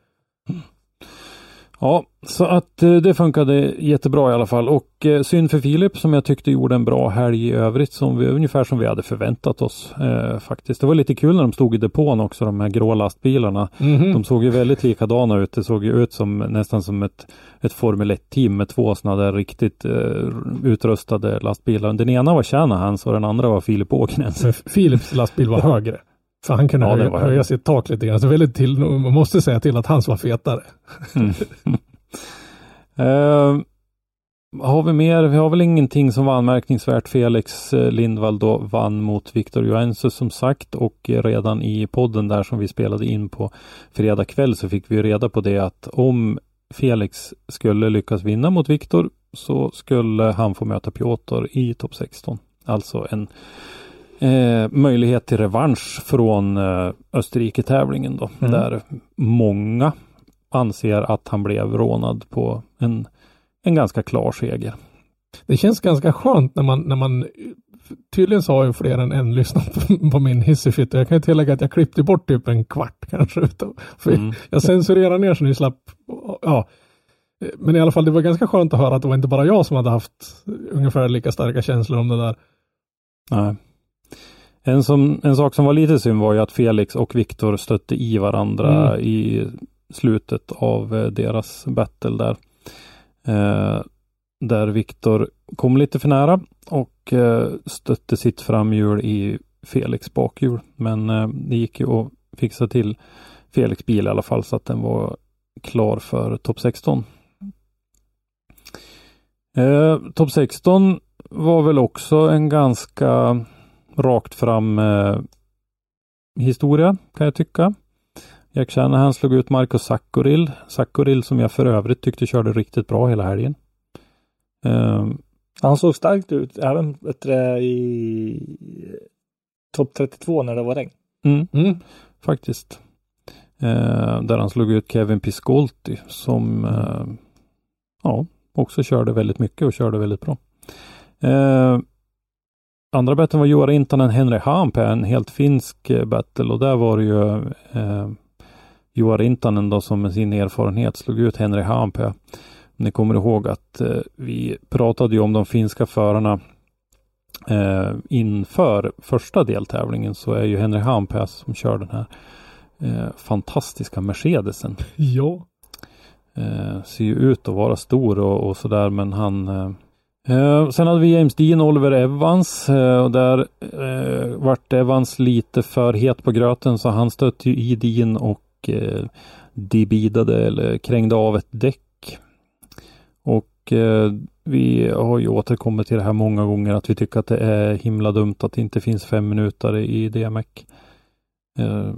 Ja, så att eh, det funkade jättebra i alla fall. Och eh, synd för Filip som jag tyckte gjorde en bra helg i övrigt. Som vi, ungefär som vi hade förväntat oss eh, faktiskt. Det var lite kul när de stod i depån också, de här grå lastbilarna. Mhm. De såg ju väldigt likadana ut. Det såg ju ut som nästan som ett, ett Formel 1-team med två sådana där riktigt eh, utrustade lastbilar. Den ena var Shanahans och den andra var Filip Åknäs. Men Philips lastbil var högre. För han kunde Ja, höja, höja sitt tak lite grann. Så väldigt till, man måste säga till att hans var fetare. Mm. Eh, har vi mer? Vi har väl ingenting som var anmärkningsvärt. Felix eh, Lindvall då vann mot Victor Joensus som sagt och redan i podden där som vi spelade in på fredag kväll så fick vi reda på det att om Felix skulle lyckas vinna mot Victor så skulle han få möta Piotr i topp 16. Alltså en eh, möjlighet till revansch från eh, Österrike-tävlingen då, Mm. där många anser att han blev rånad på en, en ganska klar seger. Det känns ganska skönt när man, när man tydligen så har ju fler än en lyssnat på, på min hissefit och jag kan ju tillägga att jag klippte bort typ en kvart kanske utav, för Mm. jag censurerar ner så ni slapp, ja. Men i alla fall det var ganska skönt att höra att det var inte bara jag som hade haft ungefär lika starka känslor om det där. Nej. En, som, en sak som var lite synd var ju att Felix och Viktor stötte i varandra Mm. i slutet av eh, deras battle där. Eh, där Viktor kom lite för nära och eh, stötte sitt framhjul i Felix bakhjul. Men eh, det gick ju att fixa till Felix bil i alla fall så att den var klar för topp 16. Eh, topp 16 var väl också en ganska rakt fram eh, historia kan jag tycka. Jack Shanahan slog ut Marco Sakkoril. Sakkoril som jag för övrigt tyckte körde riktigt bra hela helgen. Eh, Han såg starkt ut även bättre i topp 32 när det var regn. mm, Mm. faktiskt. Eh, där han slog ut Kevin Piscolti som eh, ja, också körde väldigt mycket och körde väldigt bra. Eh, andra battlen var Joar Intanen Henry Hampe, en helt finsk eh, battle och där var det ju eh, Joar Intanen då som med sin erfarenhet slog ut Henry Hampe. Ni kommer ihåg att eh, vi pratade ju om de finska förarna eh, inför första deltävlingen så är ju Henry Hampe som kör den här eh, fantastiska Mercedesen. Ja. Eh, ser ju ut att vara stor och, och sådär men han eh, Sen hade vi James Dean, och Oliver Evans eh, och där eh, vart Evans lite för het på gröten så han stötte ju i Dean och eh, debidade eller krängde av ett däck. Och eh, vi har ju återkommit till det här många gånger att vi tycker att det är himla dumt att det inte finns fem minuter i DMX. Eh,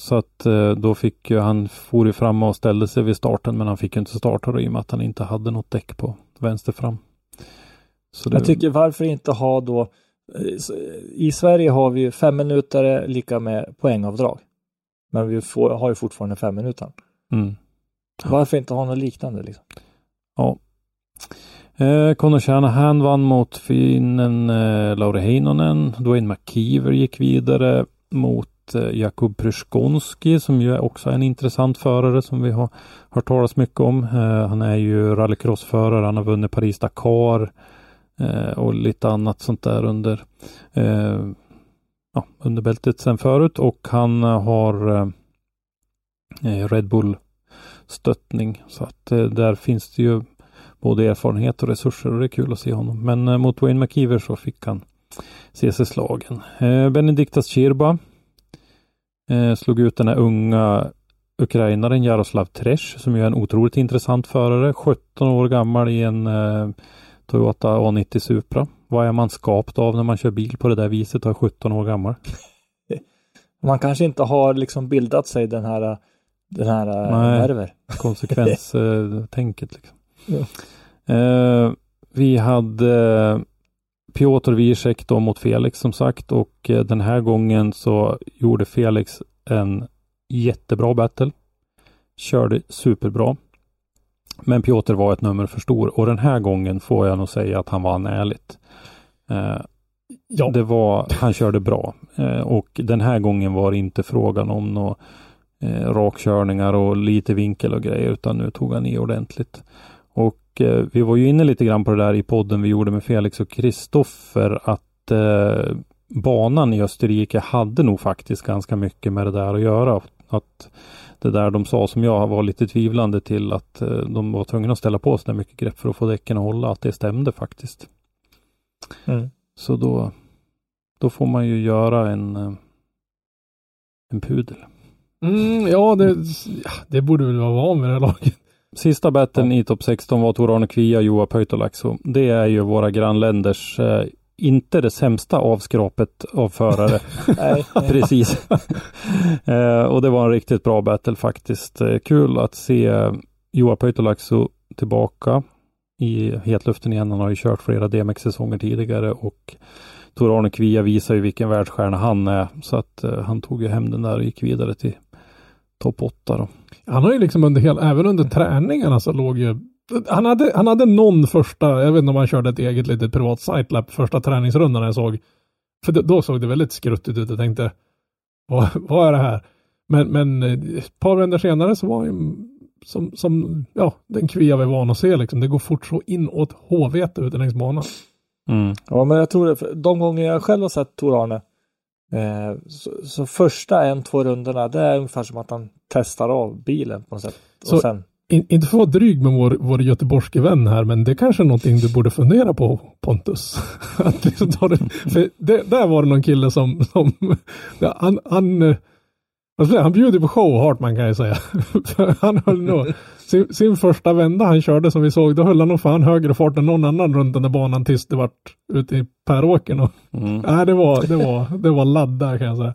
så att eh, då fick ju han for ju fram och ställde sig vid starten men han fick inte starta då i och med att han inte hade något däck på vänster fram. Det, Jag tycker varför inte ha då eh, i Sverige har vi fem minuter lika med poängavdrag. Men vi får, har ju fortfarande fem minuter. Mm. Varför inte ha något liknande liksom? Ja. Eh, Conor Shanahan vann mot finnen eh, Lauri Heinonen. Dwayne McKeever gick vidare mot eh, Jakub Pryskonski som ju också är en intressant förare som vi har hört talas mycket om. Eh, han är ju rallycrossförare. Han har vunnit Paris-Dakar Eh, och lite annat sånt där under, eh, ja, under bältet sen förut och han har eh, eh Red Bull stöttning så att eh, där finns det ju både erfarenhet och resurser och det är kul att se honom. Men eh, mot Wayne McKeever så fick han se sig slagen. Eh, Benediktas Chirba eh, slog ut den här unga ukrainaren Jaroslav Tresch som ju är en otroligt intressant förare. 17 år gammal i en eh, Toyota A90 Supra. Vad är man skapt av när man kör bil på det där viset och är 17 år gammal? Man kanske inte har liksom bildat sig den här den här eh, Nej. nerver. konsekvenstänket. Liksom. Eh, vi hade Piotr Wiesek då mot Felix som sagt och eh, den här gången så gjorde Felix en jättebra battle. Körde superbra. Men Piotr var ett nummer för stor och den här gången får jag nog säga att han vann ärligt. Eh, Ja, det var, han körde bra eh, och den här gången var det inte frågan om några eh, rakkörningar och lite vinkel och grejer utan nu tog han i ordentligt. Och eh, vi var ju inne lite grann på det där i podden vi gjorde med Felix och Kristoffer att eh, banan i Österrike hade nog faktiskt ganska mycket med det där att göra. Att det där de sa som jag var lite tvivlande till att eh, de var tvungna att ställa på sig mycket grepp för att få däcken att hålla, att det stämde faktiskt. Mm. Så då, då får man ju göra en, eh, en pudel. mm, ja det, ja, det borde väl vara van vid det här laget. Sista battlen i topp 16 var Tor-Arne Kvia och Joa Pöytolaxo. Det är ju våra grannländers, eh, inte det sämsta avskrapet av förare. Nej, Precis. eh, och det var en riktigt bra battle faktiskt. Eh, kul att se Joa Pöytolaxo tillbaka i hetluften igen. Han har ju kört flera DMX-säsonger tidigare och Tor-Arne Kvia visar ju vilken världsstjärna han är. Så att eh, han tog ju hem den där och gick vidare till topp 8 då. Han har ju liksom under hela, även under träningarna så låg ju han hade, han hade någon första, jag vet inte om han körde ett eget litet privat sitelap första träningsrundan jag såg. För då, då såg det väldigt skruttigt ut och tänkte, vad, vad är det här? Men, men eh, ett par vändor senare så var han ju som, som, ja, den kvia vi är van att se liksom. Det går fort så inåt håvete ute längs banan. Mm. Ja, men jag tror det. för De gånger jag själv har sett Tor Arne eh, så, så första en, två rundorna, det är ungefär som att han testar av bilen på något sätt. Så- och sen, In, inte för att vara dryg med vår, vår göteborgske vän här, men det är kanske är någonting du borde fundera på Pontus. att liksom ta det, för det, där var det någon kille som, som ja, han, han, säga, han bjuder på show Hartman kan jag säga. Han höll nog, sin, sin första vända han körde som vi såg, då höll han nog fan högre fart än någon annan runt den där banan tills det vart ute i Päråkern. Och, Mm. nej, det var, det var, det var ladd där kan jag säga.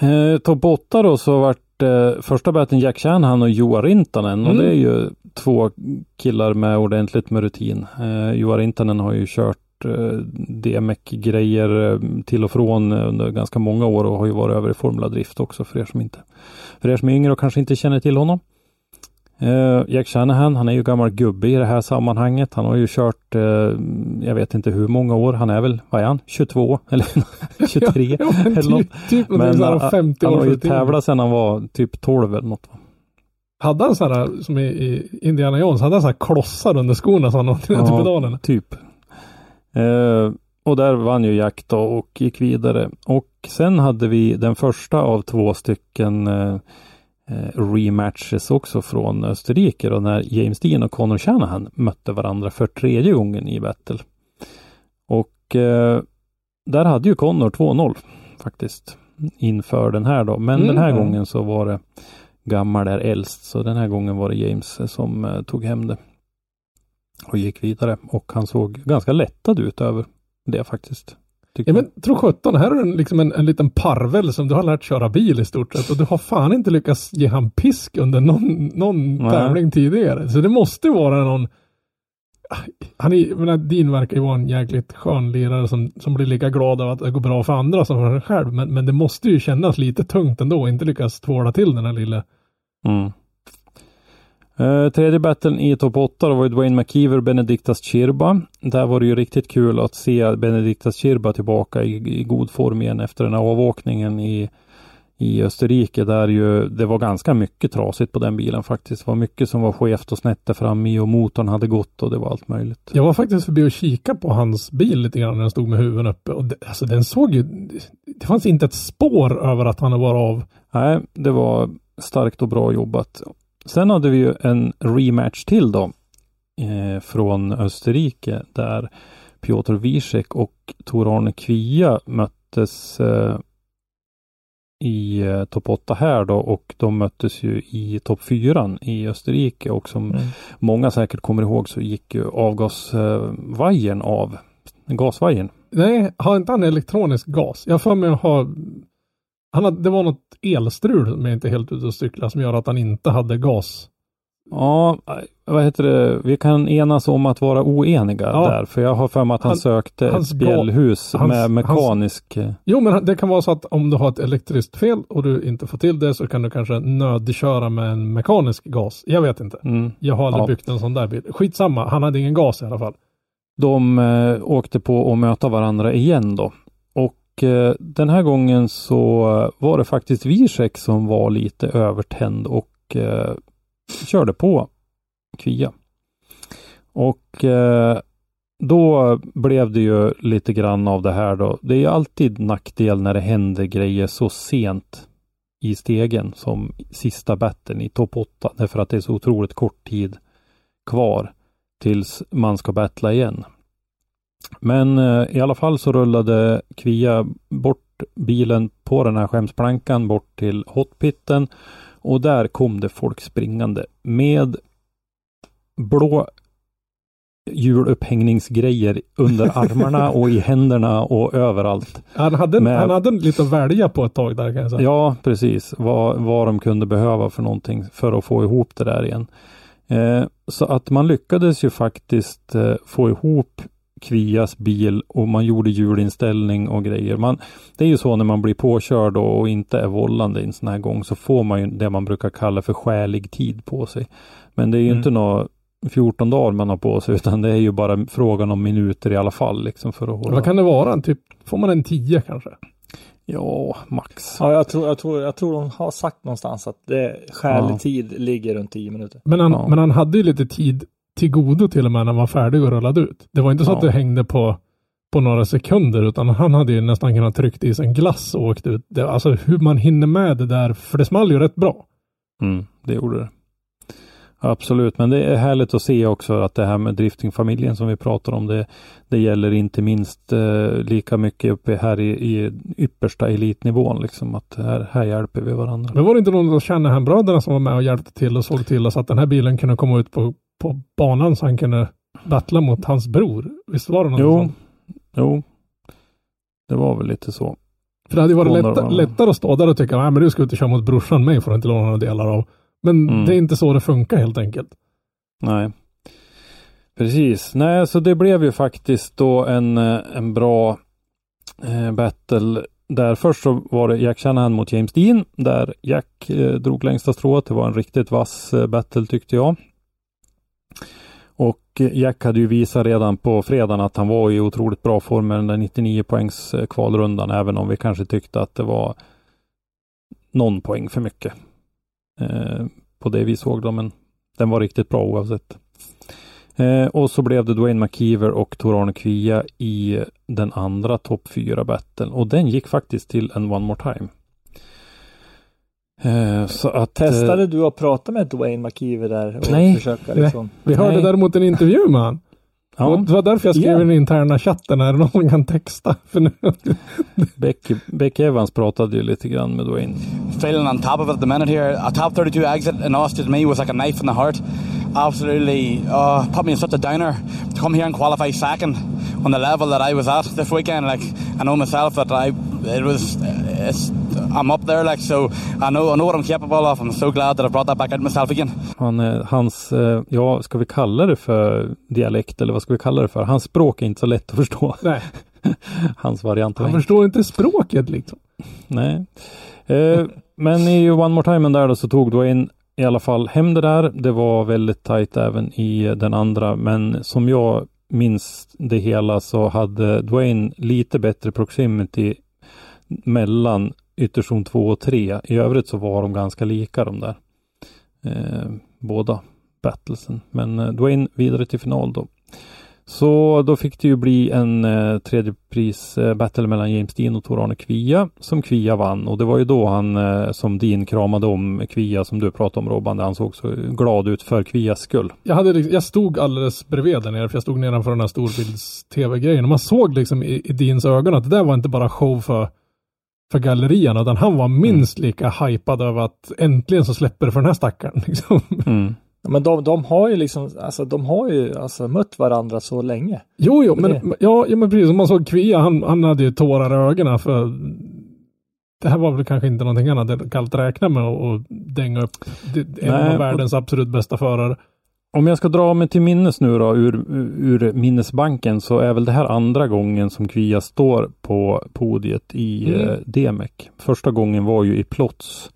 Eh, Topp 8 då så vart eh, första batten Jack Shanahan och Joa Rintanen och Mm. det är ju två killar med ordentligt med rutin. Eh, Joa Rintanen har ju kört eh, DMEC-grejer eh, till och från eh, under ganska många år och har ju varit över i Formula Drift också för er som inte för er som är yngre och kanske inte känner till honom. Eh, Jack Shanahan, han är ju gammal gubbe i det här sammanhanget. Han har ju kört, eh, jag vet inte hur många år, han är väl, vad är han, 22 eller 23? Ja, men eller något. typ, typ Men någonting sådär han, 50 han år har ju tävlat sedan han var typ 12 eller något. Hade han sådär, som i, i Indiana Jones, hade han sådär klossar under skorna som han åkte ner till pedalerna? typ. Eh, och där vann ju Jack då och gick vidare. Och sen hade vi den första av två stycken eh, eh, rematches också från Österrike då när James Dean och Conor Shanahan mötte varandra för tredje gången i battle. Och eh, där hade ju Conor 2-0 faktiskt inför den här då. Men Mm. den här gången så var det gammal är äldst så den här gången var det James eh, som eh, tog hem det och gick vidare och han såg ganska lättad ut över det faktiskt. Tycker Ja men tro sjutton, här är en, liksom en, en liten parvel som du har lärt köra bil i stort sett och du har fan inte lyckats ge han pisk under någon, någon tävling tidigare. Så det måste vara någon han är, menar, din verkar ju vara en jäkligt skön lirare som, som blir lika glad av att det går bra för andra som för sig själv. Men, men det måste ju kännas lite tungt ändå att inte lyckas tvåla till den här lilla. Mm. Eh, tredje battlen i topp 8 då var ju Dwayne McKeever och Benediktas Chirba. Där var det ju riktigt kul att se Benediktas Chirba tillbaka i, i god form igen efter den här avåkningen i, i Österrike där ju det var ganska mycket trasigt på den bilen faktiskt. Det var mycket som var skevt och snett där framme och motorn hade gått och det var allt möjligt. Jag var faktiskt förbi och kika på hans bil lite grann när den stod med huven uppe och det, alltså den såg ju, det fanns inte ett spår över att han var av. Nej, det var starkt och bra jobbat. Sen hade vi ju en rematch till då eh, från Österrike där Piotr Wiesek och Tor-Arne Kvia möttes eh, i eh, topp 8 här då och de möttes ju i topp 4 i Österrike och som Mm. många säkert kommer ihåg så gick ju avgasvajern av. Gasvajern. Nej, har inte han elektronisk gas? Jag för mig att ha han hade, det var något elstrul som jag inte är helt ute och cykla som gör att han inte hade gas. Ja, vad heter det? Vi kan enas om att vara oeniga Ja. där. För jag har för mig att han, Han- sökte hans ett spjällhus hans- med mekanisk... Jo, men det kan vara så att om du har ett elektriskt fel och du inte får till det så kan du kanske nödköra med en mekanisk gas. Jag vet inte. Mm. Jag har aldrig Ja. byggt en sån där bil. Skitsamma, han hade ingen gas i alla fall. De eh, åkte på att möta varandra igen då. Och eh, den här gången så var det faktiskt Wierzek som var lite övertänd och eh, körde på Kvia. Och eh, då blev det ju lite grann av det här då. Det är ju alltid nackdel när det händer grejer så sent i stegen som sista batten i topp 8 därför att det är så otroligt kort tid kvar tills man ska battla igen. Men eh, i alla fall så rullade Kvia bort bilen på den här skämsplankan bort till hotpitten och där kom det folk springande med blå hjulupphängningsgrejer under armarna och i händerna och överallt. Han hade, Med- han hade lite att välja på ett tag där kan jag säga. Ja, precis. Vad, vad de kunde behöva för någonting för att få ihop det där igen. Eh, så att man lyckades ju faktiskt eh, få ihop Kvias bil och man gjorde hjulinställning och grejer. Man, det är ju så när man blir påkörd och, och inte är vållande i en sån här gång så får man ju det man brukar kalla för skälig tid på sig. Men det är ju Mm. inte några 14 dagar man har på sig utan det är ju bara frågan om minuter i alla fall liksom för att hålla. Vad kan det vara? Typ, får man en 10 kanske? Ja, max. Ja, jag tror, jag, tror, jag tror de har sagt någonstans att det skälig Ja. tid ligger runt 10 minuter. Men han, Ja. men han hade ju lite tid till godo till och med när han var färdig och rullade ut. Det var inte så att Ja. det hängde på, på några sekunder utan han hade ju nästan kunnat tryckt i sig en glass och åkt ut. Det, alltså hur man hinner med det där, för det small ju rätt bra. Mm, det gjorde det. Absolut, men det är härligt att se också att det här med driftingfamiljen som vi pratar om, det, det gäller inte minst eh, lika mycket uppe här i, i yppersta elitnivån, liksom att här, här hjälper vi varandra. Men var det inte någon av Shanahan-bröderna som var med och hjälpte till och såg till så att den här bilen kunde komma ut på, på banan så han kunde battla mot hans bror? Visst var det något Jo, sånt? jo, det var väl lite så. För det hade ju varit några- lättare att stå där och tycka, nej men du ska ut och köra mot brorsan, mig får du inte låna några delar av. Men Mm. det är inte så det funkar helt enkelt. Nej. Precis. Nej, så det blev ju faktiskt då en, eh, en bra eh, battle. Där först så var det Jack Shanahan mot James Dean. Där Jack eh, drog längsta strået. Det var en riktigt vass eh, battle tyckte jag. Och eh, Jack hade ju visat redan på fredagen att han var i otroligt bra form med den där 99 poängs eh, kvalrundan. Även om vi kanske tyckte att det var någon poäng för mycket. Eh, på det vi såg då, men den var riktigt bra oavsett. Eh, och så blev det Dwayne McKeever och Tor-Arne Kvia i den andra topp 4 battlen och den gick faktiskt till en one more time. Eh, så att... Testade eh, du att prata med Dwayne McKeever där? Och Nej. Försöka liksom. Vi hörde Nej. däremot en intervju med han. ja, Och Det var därför jag skrev i den interna chatten, är det någon som kan texta? För nu, Becky, Becky Evans pratade ju lite grann med Dwayne. feeling on top of it at the minute here. A top 32 exit in Austria to me was like a knife in the heart. Absolutely uh, put me in such a downer to come here and qualify second on the level that I was at this weekend. Like I know myself that I it was it's I'm up there like so I know I know what I'm capable of. I'm so glad that I brought that back out myself again. Han, eh, hans, eh, ja, ska vi kalla det för dialekt eller vad ska vi kalla det för? Hans språk är inte så lätt att förstå. nej, Hans variant han förstår inte språket liksom. Nej. Eh, men i One More Time där då så tog Dwayne i alla fall hem det där. Det var väldigt tajt även i den andra, men som jag minns det hela så hade Dwayne lite bättre proximity mellan ytterzon 2 och 3. I övrigt så var de ganska lika de där. Eh, båda battlesen. Men eh, Dwayne vidare till final då. Så då fick det ju bli en eh, tredje pris eh, mellan James Dean och Tor-Arne Kvia som Kvia vann och det var ju då han eh, som Dean kramade om Kvia som du pratade om Robban. Han såg så glad ut för Kvias skull. Jag, hade, liksom- jag stod alldeles bredvid där nere för jag stod nedanför den här storbilds-tv-grejen och man såg liksom i, i Deans ögon att det där var inte bara show för för gallerierna utan han var minst lika hypad över att äntligen så släpper det för den här stackaren. Liksom. Mm. Men de, de har ju liksom, alltså de har ju alltså mött varandra så länge. Jo, jo, Men ja, ja, men precis som man såg Kvia, han, han hade ju tårar i ögonen för det här var väl kanske inte någonting han hade kallt räkna med att dänga upp en av världens absolut bästa förare. Om jag ska dra mig till minnes nu då ur, ur minnesbanken så är väl det här andra gången som Kvia står på podiet i Mm. eh, DMEC. Första gången var ju i Plots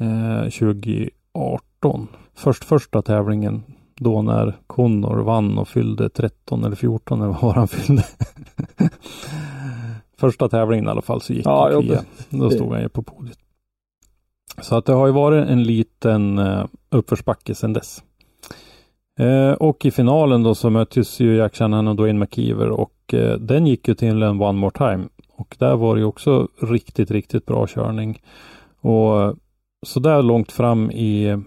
eh, 2018. Först första tävlingen då när Connor vann och fyllde 13 eller 14 eller vad han fyllde. första tävlingen i alla fall så gick Ja, jo, Kvia. Då stod han ju på podiet. Så att det har ju varit en liten eh, uppförsbacke sedan dess. Eh, och i finalen då så möttes ju Jack Shanahan och Dwayne McKeever och eh, den gick ju till en One More Time. Och där var det ju också riktigt, riktigt bra körning. Och så där långt fram i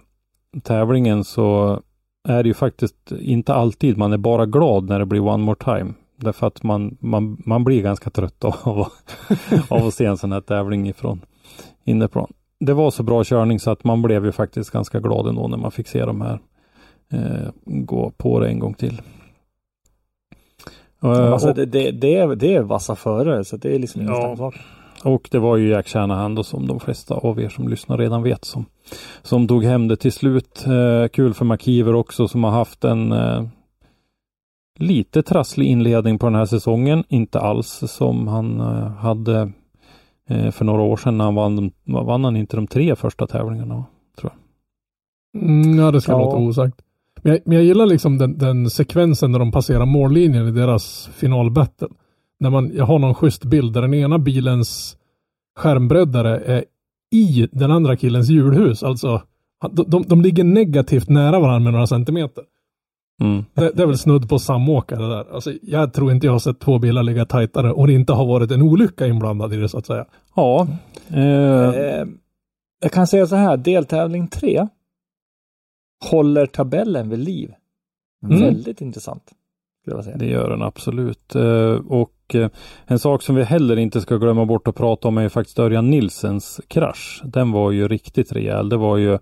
tävlingen så är det ju faktiskt inte alltid man är bara glad när det blir One More Time. Därför att man, man, man blir ganska trött av, av att se en sån här tävling ifrån innerplan. Det var så bra körning så att man blev ju faktiskt ganska glad ändå när man fick se de här eh, gå på det en gång till. Eh, alltså och, det, det, det, är, det är vassa förare så det är liksom Ja. sak. och det var ju Jack Shanahan då som de flesta av er som lyssnar redan vet som, som tog hem det till slut. Eh, kul för McKeever också som har haft en eh, lite trasslig inledning på den här säsongen. Inte alls som han eh, hade eh, för några år sedan när han vann, de- vann han inte de tre första tävlingarna. Mm, ja, det ska Ja. låta osagt. Men jag, men jag gillar liksom den, den sekvensen när de passerar mållinjen i deras finalbattle. När man, jag har någon schysst bild där den ena bilens skärmbreddare är i den andra killens hjulhus. Alltså, de, de, de ligger negativt nära varandra med några centimeter. Mm. Det, det är väl snudd på samåkare där. Alltså, jag tror inte jag har sett två bilar ligga tajtare och det inte har varit en olycka inblandad i det så att säga. Ja, eh, Eh, jag kan säga så här, deltävling 3 håller tabellen vid liv. Mm. Väldigt intressant. Skulle jag säga. Det gör den absolut. Eh, Och eh, en sak som vi heller inte ska glömma bort att prata om är ju faktiskt Örjan Nilsens krasch. Den var ju riktigt rejäl. Det var ju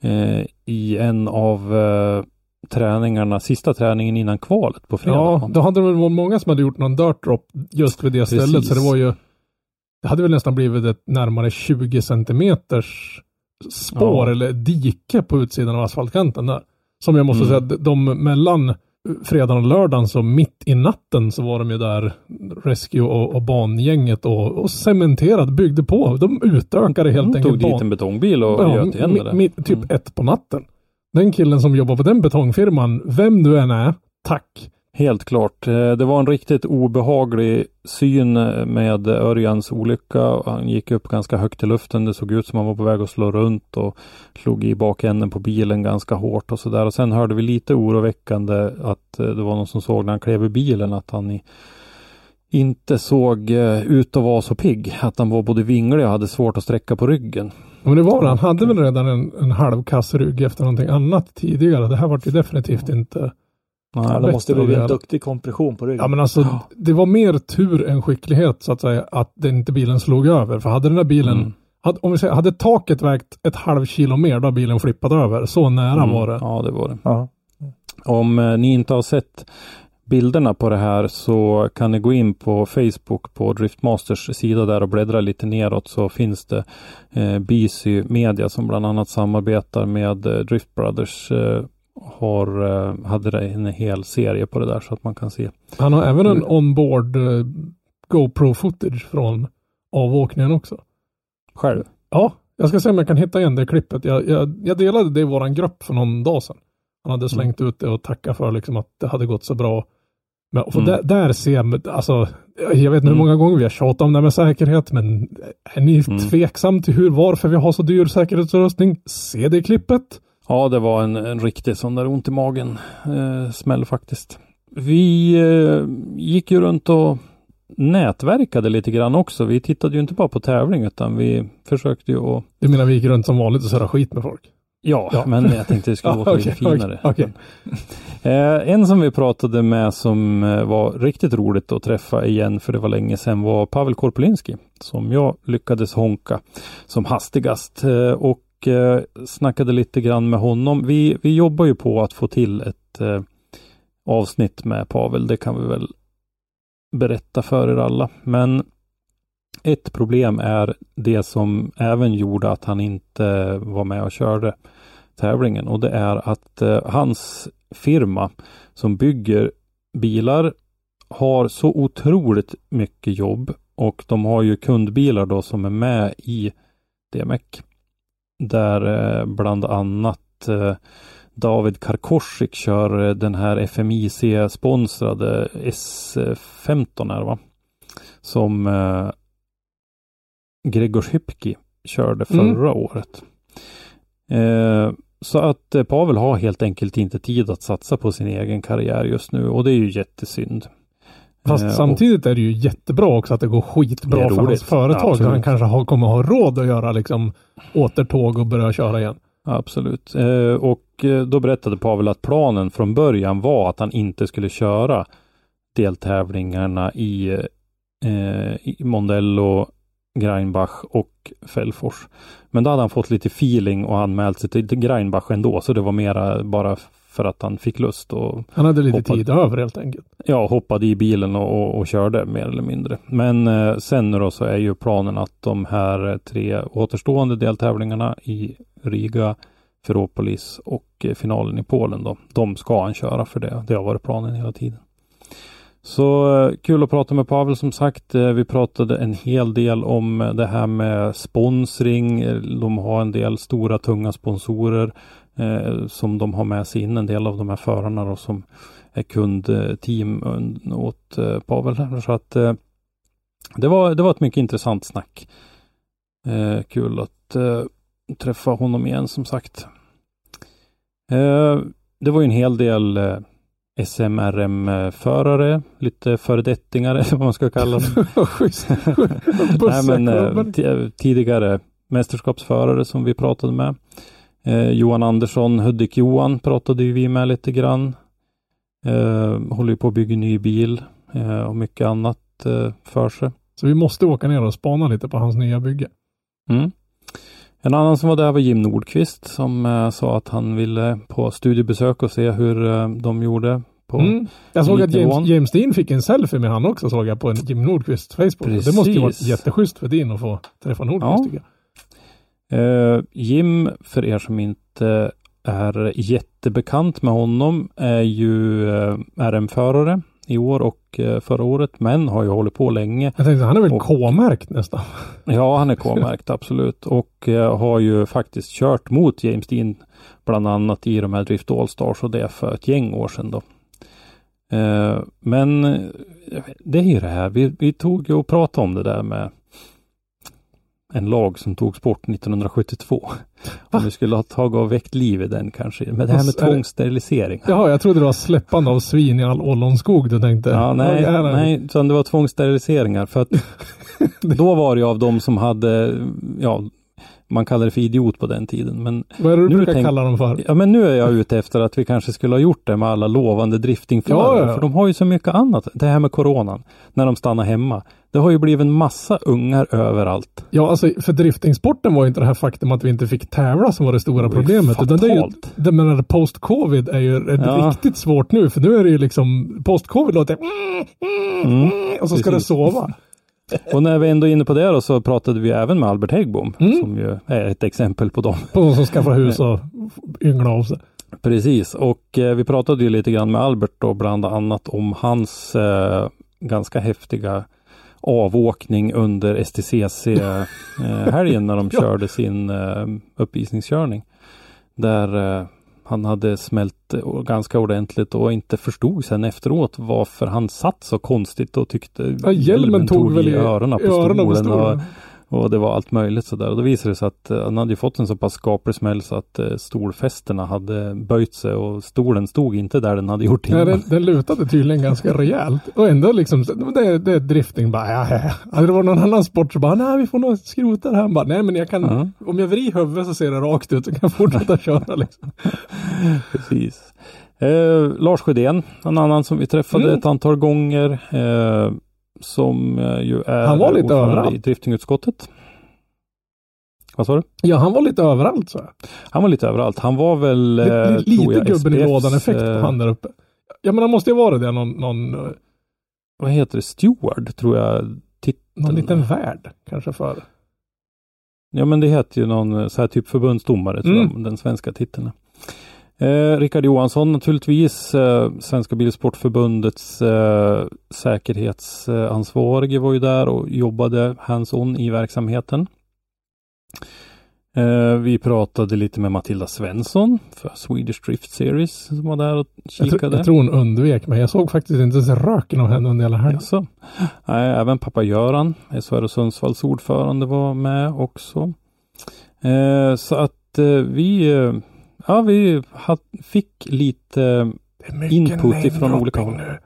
eh, i en av eh, träningarna, sista träningen innan kvalet på fredag. Ja, då hade det väl många som hade gjort någon dirt drop just vid det stället. Så det var ju det hade väl nästan blivit ett närmare 20 centimeters spår Ja. eller dike på utsidan av asfaltkanten där. Som jag måste Mm. säga, de mellan fredagen och lördagen så mitt i natten så var de ju där Rescue och, och bangänget och, och cementerat, byggde på. De utökade helt De enkelt tog dit ban- en betongbil och Ja, göt igen det där. typ Mm. ett på natten. Den killen som jobbar på den betongfirman, vem du än är, tack. Helt klart. Eh, det var en riktigt obehaglig syn eh, med Örjans olycka. Han gick upp ganska högt i luften. Det såg ut som han var på väg att slå runt och slog i bakänden på bilen ganska hårt och sådär. Och sen hörde vi lite oroväckande att eh, det var någon som såg när han klev i bilen att han inte såg ut att vara så pigg. Att han var både vinglig och hade svårt att sträcka på ryggen. Men det var det, han hade väl redan en, en halvkass rygg efter någonting annat tidigare. Det här var ju definitivt inte... Ja, det måste bli en duktig kompression på ryggen. Ja men alltså, det var mer tur än skicklighet så att säga, att den inte bilen slog över. För hade den där bilen, Mm. hade, om vi säger, hade taket vägt ett halv kilo mer, då bilen flippat över. Så nära Mm. var det. Ja, det var det. Ja. Om eh, ni inte har sett bilderna på det här så kan ni gå in på Facebook på Driftmasters sida där och bläddra lite neråt så finns det eh, BC Media som bland annat samarbetar med eh, Drift Brothers eh, har, eh, hade en hel serie på det där så att man kan se. Han har även en Mm. onboard eh, GoPro footage från avåkningen också. Själv? Ja, Jag ska se om jag kan hitta igen det klippet. Jag, jag, jag delade det i våran grupp för någon dag sedan. Han hade slängt ut det och tackat för liksom att det hade gått så bra. Men Mm. där, där ser jag, alltså, jag vet inte hur Mm. många gånger vi har tjatat om det här med säkerhet, men är ni Mm. tveksam till hur, varför vi har så dyr säkerhetsutrustning? Se det klippet. Ja, det var en, en riktig sån där ont i magen eh, smäll faktiskt. Vi eh, gick ju runt och nätverkade lite grann också. Vi tittade ju inte bara på tävling utan vi försökte ju att Du menar vi gick runt som vanligt och surrade skit med folk? Ja, Ja. men jag tänkte det skulle låta lite okej, okej, finare. okej. Eh, en som vi pratade med som eh, var riktigt roligt att träffa igen för det var länge sedan var Pavel Korpolinski som jag lyckades honka som hastigast eh, och eh, snackade lite grann med honom. Vi, vi jobbar ju på att få till ett eh, avsnitt med Pavel, det kan vi väl berätta för er alla. Men ett problem är det som även gjorde att han inte var med och körde tävlingen och det är att eh, hans firma som bygger bilar har så otroligt mycket jobb och de har ju kundbilar då som är med i DMEC. Där eh, bland annat eh, David Karkoschik kör eh, den här FMIC-sponsrade S15 är det va? Som eh, Gregor Hypki körde Mm. förra året. Eh, så att eh, Pavel har helt enkelt inte tid att satsa på sin egen karriär just nu och det är ju jättesynd. Fast Eh, samtidigt är det ju jättebra också att det går skitbra för hans företag. Så Absolut. han kanske har, kommer ha råd att göra liksom återtåg och börja köra igen. Absolut. Eh, och eh, då berättade Pavel att planen från början var att han inte skulle köra deltävlingarna i, eh, i Mondello, Greinbach och Fällfors. Men då hade han fått lite feeling och anmält sig till Greinbach ändå, så det var mera bara för att han fick lust och Han hade lite Hoppade. tid över helt enkelt. ja, hoppade i bilen och, och, och körde mer eller mindre. Men eh, sen nu då så är ju planen att de här tre återstående deltävlingarna i Riga, Ferropolis och eh, finalen i Polen då, de ska han köra för det. Det har varit planen hela tiden. Så eh, kul att prata med Pavel som sagt. Eh, vi pratade en hel del om det här med sponsring. De har en del stora tunga sponsorer eh, som de har med sig in. En del av de här förarna då som är kundteam un- åt eh, Pavel. här. Så att eh, det var, det var ett mycket intressant snack. Eh, kul att eh, träffa honom igen som sagt. Eh, det var ju en hel del eh, SMRM-förare, lite föredettingar eller vad man ska kalla dem. Nej, men, eh, tidigare mästerskapsförare som vi pratade med. Eh, Johan Andersson, Hudik-Johan pratade ju vi med lite grann. Eh, håller ju på att bygga ny bil eh, och mycket annat eh, för sig. Så vi måste åka ner och spana lite på hans nya bygge. Mm. En annan som var där var Jim Nordqvist som eh, sa att han ville på studiebesök och se hur eh, de gjorde på Mm. Jag såg att. James, James Dean fick en selfie med han också såg jag på en Jim Nordqvist Facebook. Det måste ju vara Precis. jätteschysst för din att få träffa Nordqvist Ja. tycker jag. Eh, Jim, för er som inte är jättebekant med honom, är ju eh, RM-förare i år och eh, förra året, men har ju hållit på länge. Jag tänkte han är väl Och- K-märkt nästan. Ja, han är K-märkt, absolut. Och eh, har ju faktiskt kört mot James Dean, bland annat i de här Drift All-Stars och det för ett gäng år sedan då. Eh, men det är ju det här, vi, vi tog ju och pratade om det där med en lag som togs bort 1972. Om vi skulle ha tagit och väckt liv i den kanske. Men det här med tvångssterilisering. Jaha, jag trodde det var släppande av svin i all ollonskog du tänkte. Ja, nej, nej, utan det var tvångssteriliseringar. För att då var det ju av de som hade, ja, man kallade det för idiot på den tiden. Men, Vad är det du Nu brukar tänk- kalla dem för? ja, men nu är jag ute efter att vi kanske skulle ha gjort det med alla lovande driftingförare. Ja, ja. För de har ju så mycket annat. Det här med coronan, när de stannar hemma. Det har ju blivit en massa ungar överallt. Ja, alltså för driftingsporten var ju inte det här faktum att vi inte fick tävla som var det stora Det problemet. Utan det är ju, det menar post-covid är ju Ja. riktigt svårt nu. För nu är det ju liksom, post-covid låter Mm. och så ska Precis. det sova. Och när vi ändå är inne på det då så pratade vi även med Albert Häggbom, Mm. som ju är ett exempel på dem. På som skaffar hus och yngla av sig. Precis, och eh, vi pratade ju lite grann med Albert då bland annat om hans eh, ganska häftiga avåkning under STCC-helgen när de körde sin eh, uppvisningskörning. Där eh, han hade smält eh, ganska ordentligt och inte förstod sen efteråt varför han satt så konstigt och tyckte Ja, hjälmen tog väl i öronen på öronen på stolen. Och det var allt möjligt sådär. Och då visade det sig att eh, han hade ju fått en så pass skaplig smäll så att eh, stolfästena hade böjt sig och stolen stod inte där den hade gjort Ja, innan. den, den lutade tydligen ganska rejält. Och ändå liksom, det, det är drifting bara, ja, ja. Hade det varit någon annan sport så bara, nej vi får nog skrota det här. Han Bara, nej men jag kan, Ja. om jag vrider huvudet så ser det rakt ut så kan jag fortsätta köra liksom. Precis. Eh, Lars Sjödén, en annan som vi träffade Mm. ett antal gånger. Eh, som eh, ju är Han var lite överallt. i driftingutskottet. Vad sa du? Ja, han var lite överallt så. Han var lite överallt. Han var väl, eh, Lite, tror lite jag, gubben i SPFs, lådan effekt på eh, han där uppe. Ja men han måste ju vara det, någon, någon, eh, Vad heter det? Steward, tror jag. Titeln. någon liten värld kanske för. Ja, men det heter ju någon eh, så här typ förbundsdomare, tror Mm. jag, den svenska titeln. Eh, Rickard Johansson naturligtvis, eh, Svenska Bilsportförbundets eh, säkerhetsansvarige var ju där och jobbade hands-on i verksamheten. Eh, vi pratade lite med Matilda Svensson för Swedish Drift Series som var där och Jag, tror- kikade. jag tror hon undvek mig. Jag såg faktiskt inte ens röken av henne under hela helgen. Jaså? Nej, även pappa Göran, SHR Sundsvalls ordförande var med också. Eh, så att eh, vi, ja, vi fick lite mycket input ifrån olika håll. nu.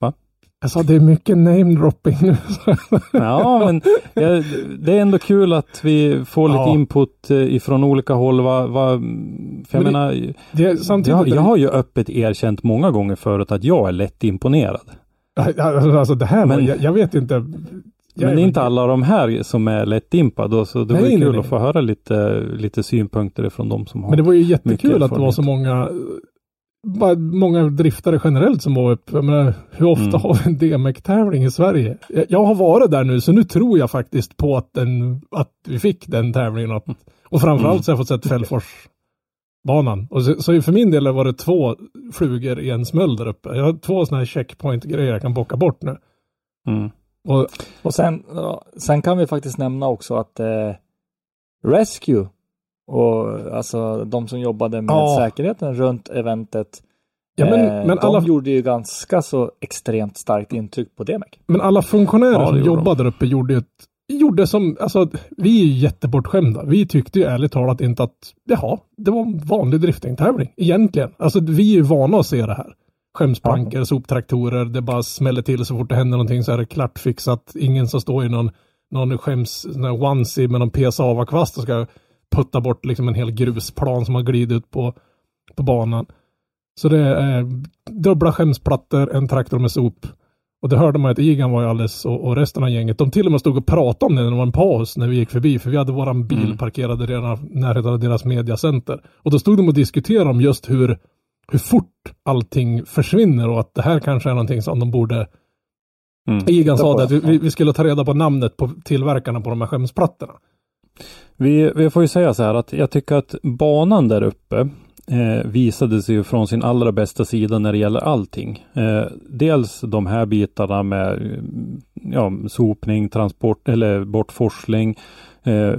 Va? Jag sa det är mycket namedropping nu. Ja, men ja, det är ändå kul att vi får lite Ja. input eh, ifrån olika håll. Va, va, för jag det- menar, det samtidigt jag, jag har ju öppet erkänt många gånger förut att jag är lätt imponerad. Alltså, alltså det här, Men- jag, jag vet inte. Men det är inte alla de här som är lätt impade, så det Nej, var kul nej. att få höra lite, lite synpunkter från de som har Men det var ju jättekul att det var så många många driftare generellt som var uppe. Jag menar, hur ofta Mm. har vi en DMX-tävling i Sverige? Jag, jag har varit där nu, så nu tror jag faktiskt på att, den, att vi fick den tävlingen. Att, och framförallt Mm. så har jag fått sett Fällforsbanan. Och så, så för min del var det två flugor i en smäll där uppe. Jag har två sådana här checkpoint-grejer jag kan bocka bort nu. Mm. Och, Och sen, sen kan vi faktiskt nämna också att eh, Rescue och alltså de som jobbade med Ja. säkerheten runt eventet. ja, men, eh, men, de alla, gjorde ju ganska så extremt starkt intryck på DMEC. men alla funktionärer Ja, som jobbade där uppe gjorde ju ett Gjorde som, alltså vi är ju jättebortskämda. Vi tyckte ju ärligt talat inte att, jaha, det var en vanlig driftingtävling. Egentligen. Alltså vi är ju vana att se det här. Skämsplankor, soptraktorer, det bara smäller till så fort det händer någonting så är det klart fixat. Ingen som står i någon, någon skäms, här onesie med någon PSA-kvast och ska putta bort liksom en hel grusplan som har glidit ut på, på banan. Så det är dubbla skämsplattor, en traktor med sop. Och det hörde man att Igan var ju alldeles och, och resten av gänget. De till och med stod och pratade om det när det var en paus när vi gick förbi. För vi hade våran bil Mm. parkerad redan i närheten av deras mediacenter. Och då stod de och diskuterade om just hur, hur fort allting försvinner och att det här kanske är någonting som de borde... Mm. Igan sa att vi, vi skulle ta reda på namnet på tillverkarna på de här skämsplattorna. Vi, vi får ju säga så här att jag tycker att banan där uppe eh, visade sig ju från sin allra bästa sida när det gäller allting. Eh, dels de här bitarna med eh, ja, sopning, transport eller bortforsling, eh,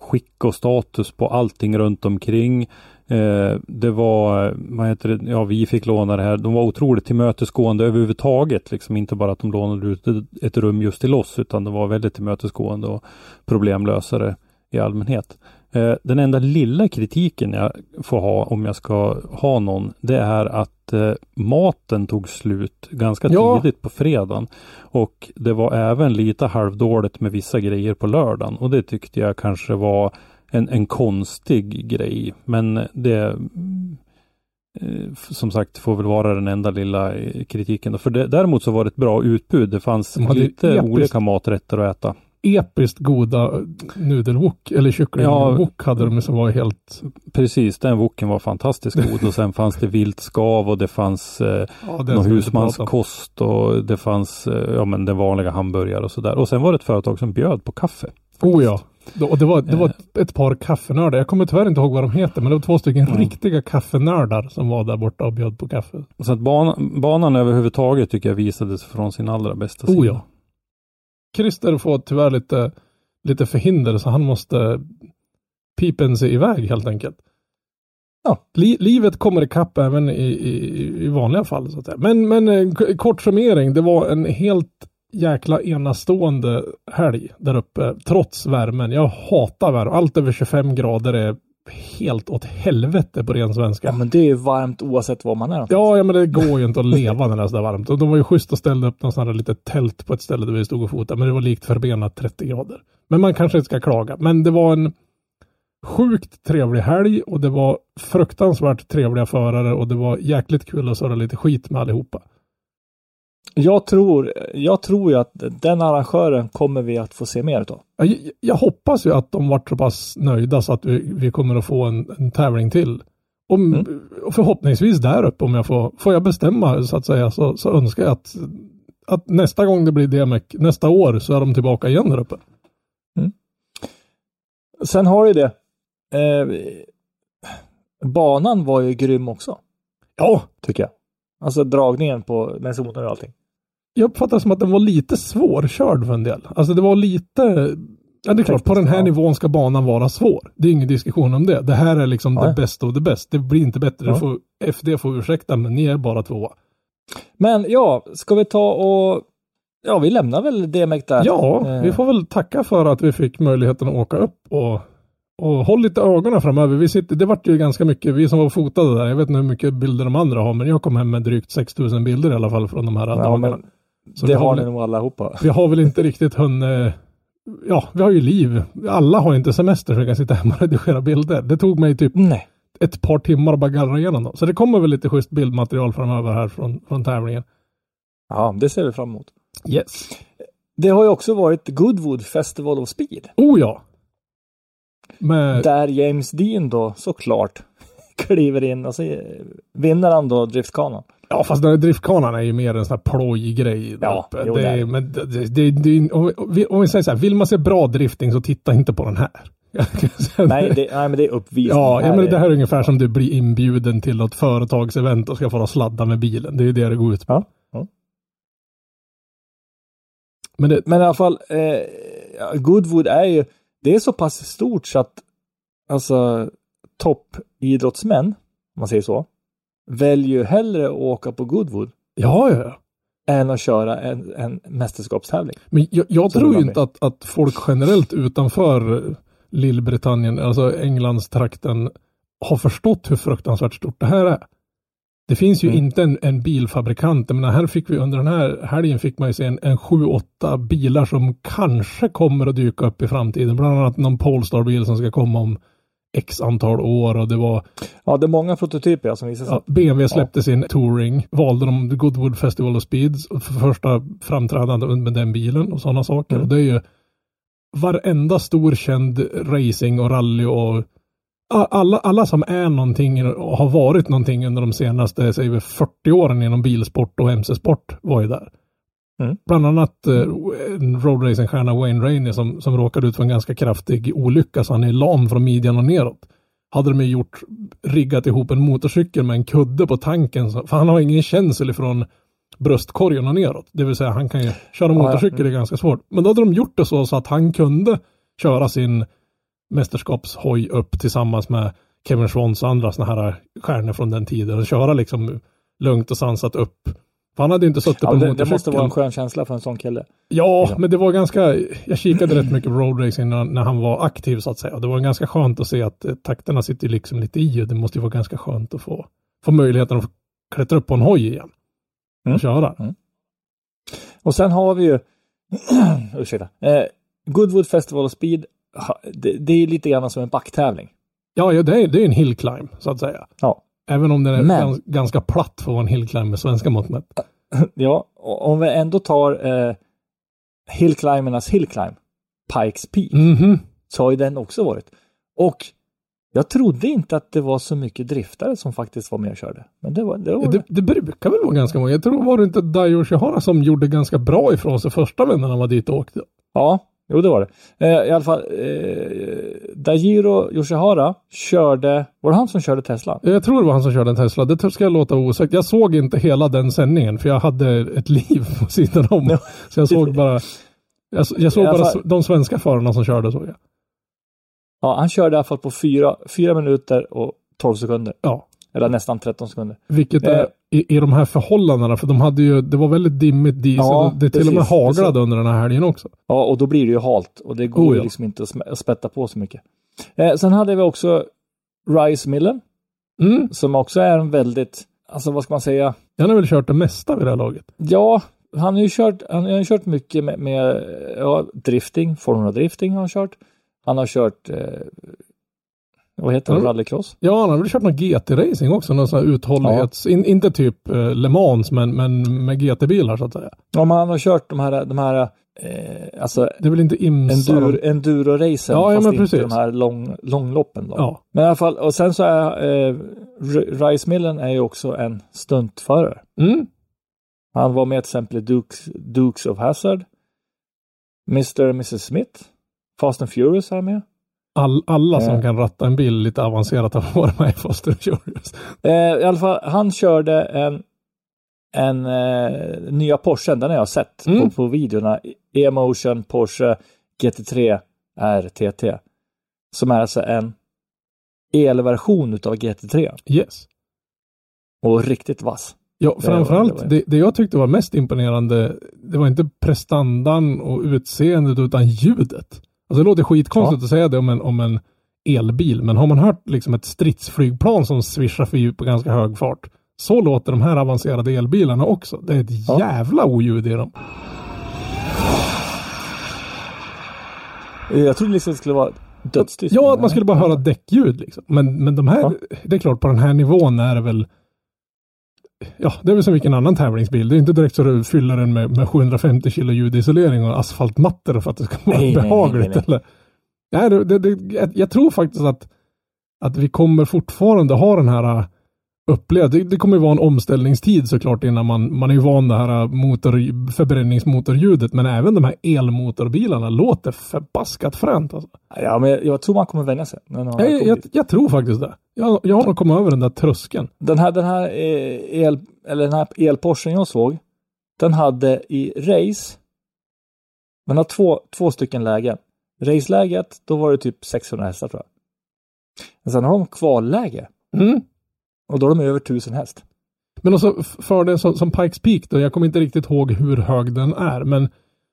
skick och status på allting runt omkring. Eh, det var, vad heter det, ja vi fick låna det här. De var otroligt tillmötesgående överhuvudtaget. Liksom inte bara att de lånade ut ett- rum just till oss utan det var väldigt tillmötesgående och problemlösare i allmänhet. Eh, Den enda lilla kritiken jag får ha om jag ska ha någon, det är att eh, maten tog slut ganska Ja. tidigt på fredagen. Och det var även lite halvdåligt med vissa grejer på lördagen. Och det tyckte jag kanske var en, en konstig grej. Men det eh, som sagt får väl vara den enda lilla eh, kritiken. För det, däremot så var det ett bra utbud. Det fanns De lite episkt- olika maträtter att äta. Episkt goda nudelwok, eller kycklingwok hade de som var helt... Precis, den woken var fantastiskt god och sen fanns det viltskav och det fanns eh, Ja, någon husmanskost och det fanns eh, ja men den vanliga hamburgare och sådär. Och sen var det ett företag som bjöd på kaffe. Oh ja. Och det var, det var ett, ett par kaffenördar. Jag kommer tyvärr inte ihåg vad de heter, men det var två stycken riktiga kaffenördar som var där borta och bjöd på kaffe. Så att banan, banan överhuvudtaget tycker jag visades från sin allra bästa sida. Oh ja. Christer får tyvärr lite, lite förhinder så han måste pipen sig iväg helt enkelt. Ja, li, livet kommer ikapp även i, i, i vanliga fall. Så att säga. Men, men eh, kort summering, det var en helt jäkla enastående helg där uppe, trots värmen. Jag hatar värme. Allt över 25 grader är helt åt helvete på ren svenska. Ja, men det är ju varmt oavsett var man är. Ja, ja, men det går ju inte att leva när det är så där varmt. Och de var ju schysst och ställde upp någon sån här litet tält på ett ställe där vi stod och fotade. Men det var likt förbenat 30 grader. Men man kanske inte ska klaga. Men det var en sjukt trevlig helg och det var fruktansvärt trevliga förare och det var jäkligt kul att surra lite skit med allihopa. Jag tror, jag tror ju att den arrangören kommer vi att få se mer utav. Jag, jag hoppas ju att de vart så pass nöjda så att vi, vi kommer att få en, en tävling till. Om, och förhoppningsvis där uppe om jag får, får jag bestämma så att säga så, så önskar jag att, att nästa gång det blir DMEC, nästa år så är de tillbaka igen där uppe. Sen har du det. Eh, banan var ju grym också, Ja, tycker jag. Alltså dragningen på zoner och allting. Jag uppfattar det som att den var lite svårkörd för en del. Alltså det var lite Ja, det är klart, på den här Ja. nivån ska banan vara svår. Det är ingen diskussion om det. Det här är liksom Ja. det bästa och det bästa. Det blir inte bättre. Ja. Får, FD får ursäkta, men ni är bara tvåa. Men ja, ska vi ta och Ja, vi lämnar väl DMX där. Ja, Eh, vi får väl tacka för att vi fick möjligheten att åka upp och, och håll lite ögonen framöver. Vi sitter, det vart ju ganska mycket, vi som var fotade där, jag vet inte hur mycket bilder de andra har, men jag kom hem med drygt 6000 bilder i alla fall från de här Ja, dagarna. men Så det har ni nog allihopa. Vi har väl inte riktigt hunnit, ja, vi har ju liv. Alla har inte semester så vi kan sitta hemma och redigera bilder. Det tog mig typ Nej. ett par timmar att bara gallra igenom dem. Så det kommer väl lite schysst bildmaterial framöver här från, från tävlingen. Ja, det ser vi fram emot. Yes. Det har ju också varit Goodwood Festival of Speed. Oh ja! Med, Där James Dean då såklart kliver in och så vinner han då driftkanan. Ja, fast den här driftkanan är ju mer en sån här plojgrej. Ja, uppe. jo, det det är, men det, det, det, det, om, vi, om vi säger så här, vill man se bra drifting så titta inte på den här. Nej, det, nej men det är uppvisning. Ja, ja men det här är ungefär som du blir inbjuden till något företagsevent och ska få sladda med bilen. Det är ju det det går ut på. Ja, ja. Men det, Men i alla fall, eh, ja, Goodwood är ju, det är så pass stort så att alltså toppidrottsmän, om man säger så, väljer ju hellre att åka på Goodwood ja, ja, ja. än att köra en, en mästerskapstävling. Men jag, jag Så tror ju inte att, att folk generellt utanför Lillbritannien, alltså Englandstrakten, har förstått hur fruktansvärt stort det här är. Det finns ju Mm. inte en, en bilfabrikant, men här fick vi under den här helgen fick man ju se en, en 7-8 bilar som kanske kommer att dyka upp i framtiden. Bland annat någon Polestar-bil som ska komma om x antal år och det var Ja, det är många prototyper ja, som visar sig. Ja, BMW släppte sin Touring, valde de Goodwood Festival of Speeds för första framträdande med den bilen och sådana saker. Mm. Och det är ju varenda stor känd racing och rally och alla, alla som är någonting och har varit någonting under de senaste, säger vi 40 åren inom bilsport och mc-sport var ju där. Mm. Bland annat eh, roadracingstjärna Wayne Rainey som, som råkade ut för en ganska kraftig olycka så han är lam från midjan och neråt. Hade de ju gjort, riggat ihop en motorcykel med en kudde på tanken, så, för han har ingen känsel ifrån bröstkorgen och neråt. Det vill säga han kan ju köra ja. motorcykel, det är ganska svårt. Men då hade de gjort det så, så att han kunde köra sin mästerskapshoj upp tillsammans med Kevin Schwantz och andra sådana här stjärnor från den tiden och köra liksom lugnt och sansat upp. För han hade inte suttit Ja, på en det, måste vara en skön känsla för en sån kille. Ja, Ja. men det var ganska, jag kikade rätt mycket på roadracing när, när han var aktiv så att säga. Det var ganska skönt att se att eh, takterna sitter ju liksom lite i och det måste ju vara ganska skönt att få, få möjligheten att klättra upp på en hoj igen. Mm. Och köra. Och sen har vi ju, ursäkta, eh, Goodwood Festival of Speed, det, det är lite grann som en backtävling. Ja, ja det, är, det är en hill climb så att säga. Ja. Även om den är Men- gans, ganska platt för att vara en hill climb med svenska mått mätt. Ja, och om vi ändå tar eh, Hillclimbernas Hillclimb, Pikes Peak, Mhm. så har ju den också varit. Och jag trodde inte att det var så mycket driftare som faktiskt var med och körde. Men det var det. Var Det, det brukar väl vara ganska många. Jag tror var det inte Dayo Shihara som gjorde ganska bra ifrån sig första vändan han var dit och åkte. Ja, Jo, det var det. Eh, I alla fall, eh, Dajiro Yoshihara körde, var det han som körde Tesla? Jag tror det var han som körde en Tesla. Det ska jag låta osagt. Jag såg inte hela den sändningen för jag hade ett liv på sidan om. Så jag såg bara, jag, jag såg bara fall- de svenska förarna som körde såg jag. Ja, han körde i alla fall på fyra, fyra minuter och 12 sekunder. Ja. Eller nästan 13 sekunder. Vilket Eh. är i, i de här förhållandena, för de hade ju, det var väldigt dimmigt dis. Ja, och det till och med haglade precis. under den här helgen också. Ja, och då blir det ju halt och det går Oh, ju ja. liksom inte att spätta på så mycket. Eh, sen hade vi också Rice Millen Mm. som också är en väldigt, alltså vad ska man säga? Han har väl kört det mesta vid det här laget. Ja, han har ju kört, han har kört mycket med, med ja, drifting, Formula Drifting har han kört. Han har kört, eh, vad heter det, Mm. rallycross? Ja, han har väl kört någon GT-racing också. Någon sån här uthållighets... In, inte typ eh, Le Mans, men, men med GT-bilar så att säga. Ja, men han har kört de här, de här eh, alltså Det är väl inte IMSA? endur, enduro-racen, Ja, ja, fast men inte precis. de här lång, långloppen. Då. Ja. Men i alla fall, och sen så är eh, Rice Millen är ju också en stuntförare. Mm. Han var med till exempel i Dukes, Dukes of Hazard, Mr. och Mrs. Smith, Fast and Furious är med. All, alla som Eh. kan ratta en bil lite avancerat har varit med i Fast and Furious. Eh, I alla fall, han körde en, en eh, nya Porsche, den har jag sett Mm. på, på videorna. E-motion Porsche GT3 RTT. Som är alltså en elversion utav GT3 Yes. och riktigt vass. Ja, framförallt det, det jag tyckte var mest imponerande, det var inte prestandan och utseendet utan ljudet. Alltså det låter skitkonstigt Ja. att säga det om en, om en elbil, men har man hört liksom ett stridsflygplan som svischar förbi på ganska hög fart, så låter de här avancerade elbilarna också. Det är ett Ja. jävla oljud i dem. Jag trodde liksom det skulle vara dödstyst. Ja, att man skulle bara höra däckljud liksom. Men, men de här, Ja. det är klart på den här nivån är det väl Ja, det är väl som vilken annan tävlingsbil. Det är inte direkt så du fyller den med, med 750 kilo ljudisolering och asfaltmattor för att det ska vara Nej, nej, behagligt. nej, nej. Eller? Nej, det, det, jag, jag tror faktiskt att, att vi kommer fortfarande ha den här upplevd. Det, det kommer ju vara en omställningstid såklart innan man, man är ju van det här uh, motor, förbränningsmotorljudet. Men även de här elmotorbilarna låter förbaskat fränt. Alltså. Ja, men jag, jag tror man kommer vänja sig. har Jag, jag, jag tror faktiskt det. Jag, jag har nog kommit över den där tröskeln. Den här, den här eh, el, eller den här elporschen jag såg, den hade i race, den har två, två stycken lägen. Raceläget, då var det typ 600 hästar tror jag. Men sen har de kvalläge Mm. Och då är de över 1000 häst. Men också f- för det som, som Pikes Peak då, jag kommer inte riktigt ihåg hur hög den är, men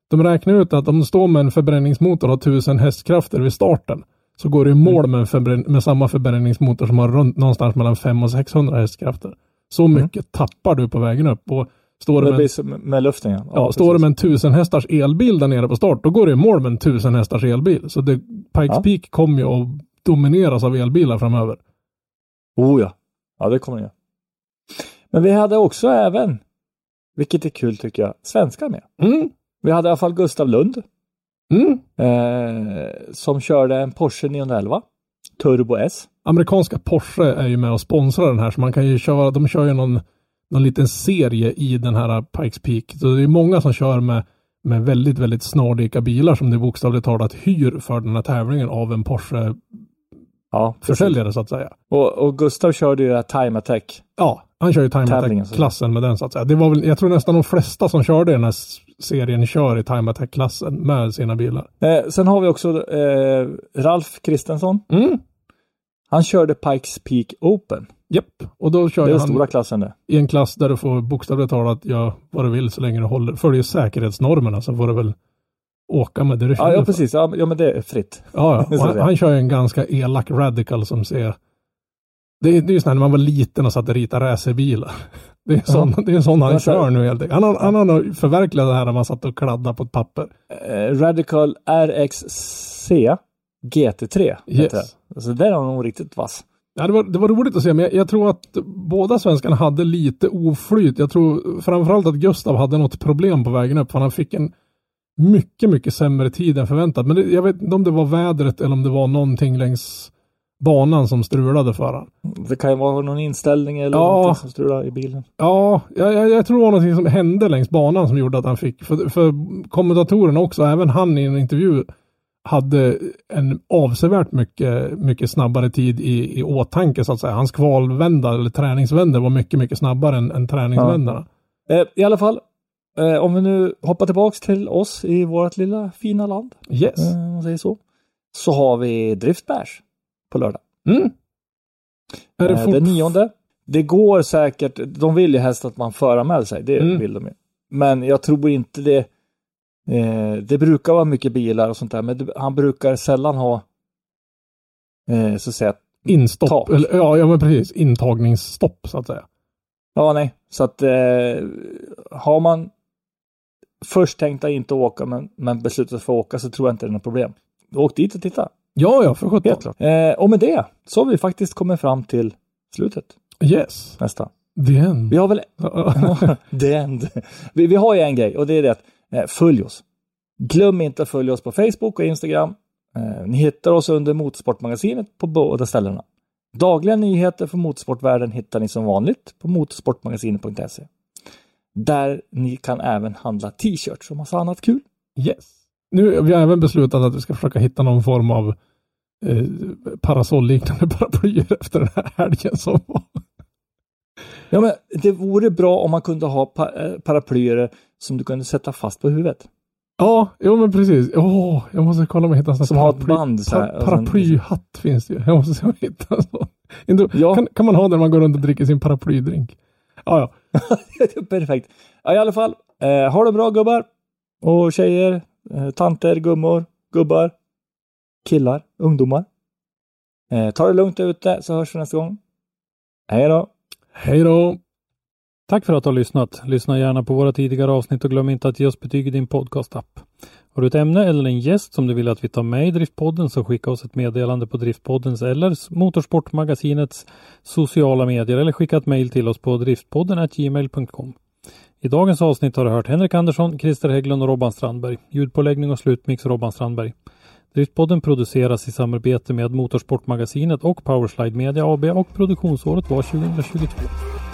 de räknar ut att om du står med en förbränningsmotor och har 1000 hästkrafter vid starten, så går du i mål med, en med samma förbränningsmotor som har runt någonstans mellan 500 och 600 hästkrafter. Så mycket tappar du på vägen upp. Och står Det med, som med luften ja. ja, står du med en 1000 hästars elbil där nere på start, då går du i mål med en 1000 hästars elbil. Så det, Pikes Ja. Peak kommer ju att domineras av elbilar framöver. Oh ja. Ja, det kommer det göra. Men vi hade också även, vilket är kul tycker jag, svenskar med. Mm. Vi hade i alla fall Gustav Lund Mm. eh, som körde en Porsche 911 Turbo S. amerikanska Porsche är ju med och sponsrar den här så man kan ju köra, de kör ju någon, någon liten serie i den här Pikes Peak. Så det är många som kör med, med väldigt, väldigt snarlika bilar som det bokstavligt talat hyr för den här tävlingen av en Ja, Porsche-försäljare så att säga. Och, och Gustav körde ju Time Attack. Ja, han kör ju Time. Attack-klassen med den så att säga. Det var väl, jag tror nästan de flesta som körde den här serien kör i Time Attack-klassen med sina bilar. Eh, sen har vi också eh, Ralf Kristensson. Mm. Han körde Pikes Peak Open. Japp, och då kör Det är ju den han stora klassen det. i en klass där du får bokstavligt talat göra vad du vill så länge du håller, följer säkerhetsnormerna så får du väl åka med det du Ja, känner ja för. precis. Ja, ja, men det är fritt. Ja, Det ja. så det han, han kör ju en ganska elak radical som ser det är, det är ju sådär när man var liten och satt och ritade racerbilar. Det är sån, det är sån han ser- kör nu helt enkelt. Han, har- han har nog förverkligat det här när man satt och kladdade på ett papper. Eh, Radical RXC GT3. heter Yes. det. Alltså där är han nog riktigt vass. Ja, det, var, det var roligt att se, men jag, jag tror att båda svenskarna hade lite oflyt. Jag tror framförallt att Gustav hade något problem på vägen upp, för han fick en mycket, mycket sämre tid än förväntat. Men det, jag vet inte om det var vädret eller om det var någonting längs banan som strulade för han. Det kan ju vara någon inställning eller Ja. någonting som strular i bilen. Ja, jag, jag, jag tror det var någonting som hände längs banan som gjorde att han fick, för, för kommentatorerna också, även han i en intervju, hade en avsevärt mycket, mycket snabbare tid i, i åtanke så att säga. Hans kvalvända eller träningsvända var mycket, mycket snabbare än, än träningsvändarna. Eh, I alla fall, eh, om vi nu hoppar tillbaks till oss i vårt lilla fina land, Yes. eh, om man säger så, så har vi Driftbärs på lördag. Mm. Är det Eh, fort... Den nionde. Det går säkert, de vill ju helst att man föranmäler sig, det Mm. vill de ju. Men jag tror inte det, eh, det brukar vara mycket bilar och sånt där, men det, han brukar sällan ha, eh, så att säga, Instopp, tak. eller, ja, ja men precis, intagningsstopp så att säga. ja nej, så att eh, har man först tänkt att inte åka men, men beslutat sig för att åka så tror jag inte det är något problem. Åk dit och titta, Ja, ja, för sjutton. Eh, och med det så har vi faktiskt kommit fram till slutet Yes. nästan. The end. Vi har väl The end. Vi, vi har ju en grej och det är det att eh, följ oss. Glöm inte att följa oss på Facebook och Instagram. Eh, ni hittar oss under Motorsportmagasinet på båda ställena. Dagliga nyheter från motorsportvärlden hittar ni som vanligt på motorsportmagasinet.se. Där ni kan även handla t-shirts och massa annat kul. Yes. Nu vi har även beslutat att vi ska försöka hitta någon form av eh, parasolliknande paraplyer efter den här helgen som var. Ja, men det vore bra om man kunde ha pa eh, paraplyer som du kunde sätta fast på huvudet. Ja, jo men precis. Åh, jag måste kolla om jag hittar en sån Som har ett band så här, Paraplyhatt finns det ju. Jag måste se om jag hittar en sån. Ja. Kan, kan man ha den när man går runt och dricker sin paraplydrink? Ja, ja. Perfekt. Ja, i alla fall. Eh, ha det bra gubbar och tjejer, eh, tanter, gummor, gubbar, killar, ungdomar. Eh, ta det lugnt där ute så hörs vi nästa gång. Hej då! Hej då! Tack för att du har lyssnat. Lyssna gärna på våra tidigare avsnitt och glöm inte att ge oss betyg i din podcastapp. Har du ett ämne eller en gäst som du vill att vi tar med i Driftpodden så skicka oss ett meddelande på Driftpoddens eller Motorsportmagasinets sociala medier eller skicka ett mejl till oss på driftpodden gmail.com. I dagens avsnitt har du hört Henrik Andersson, Christer Hägglund och Robban Strandberg. Ljudpåläggning och slutmix Robban Strandberg. Driftpodden produceras i samarbete med Motorsportmagasinet och Powerslide Media AB och produktionsåret var 2022.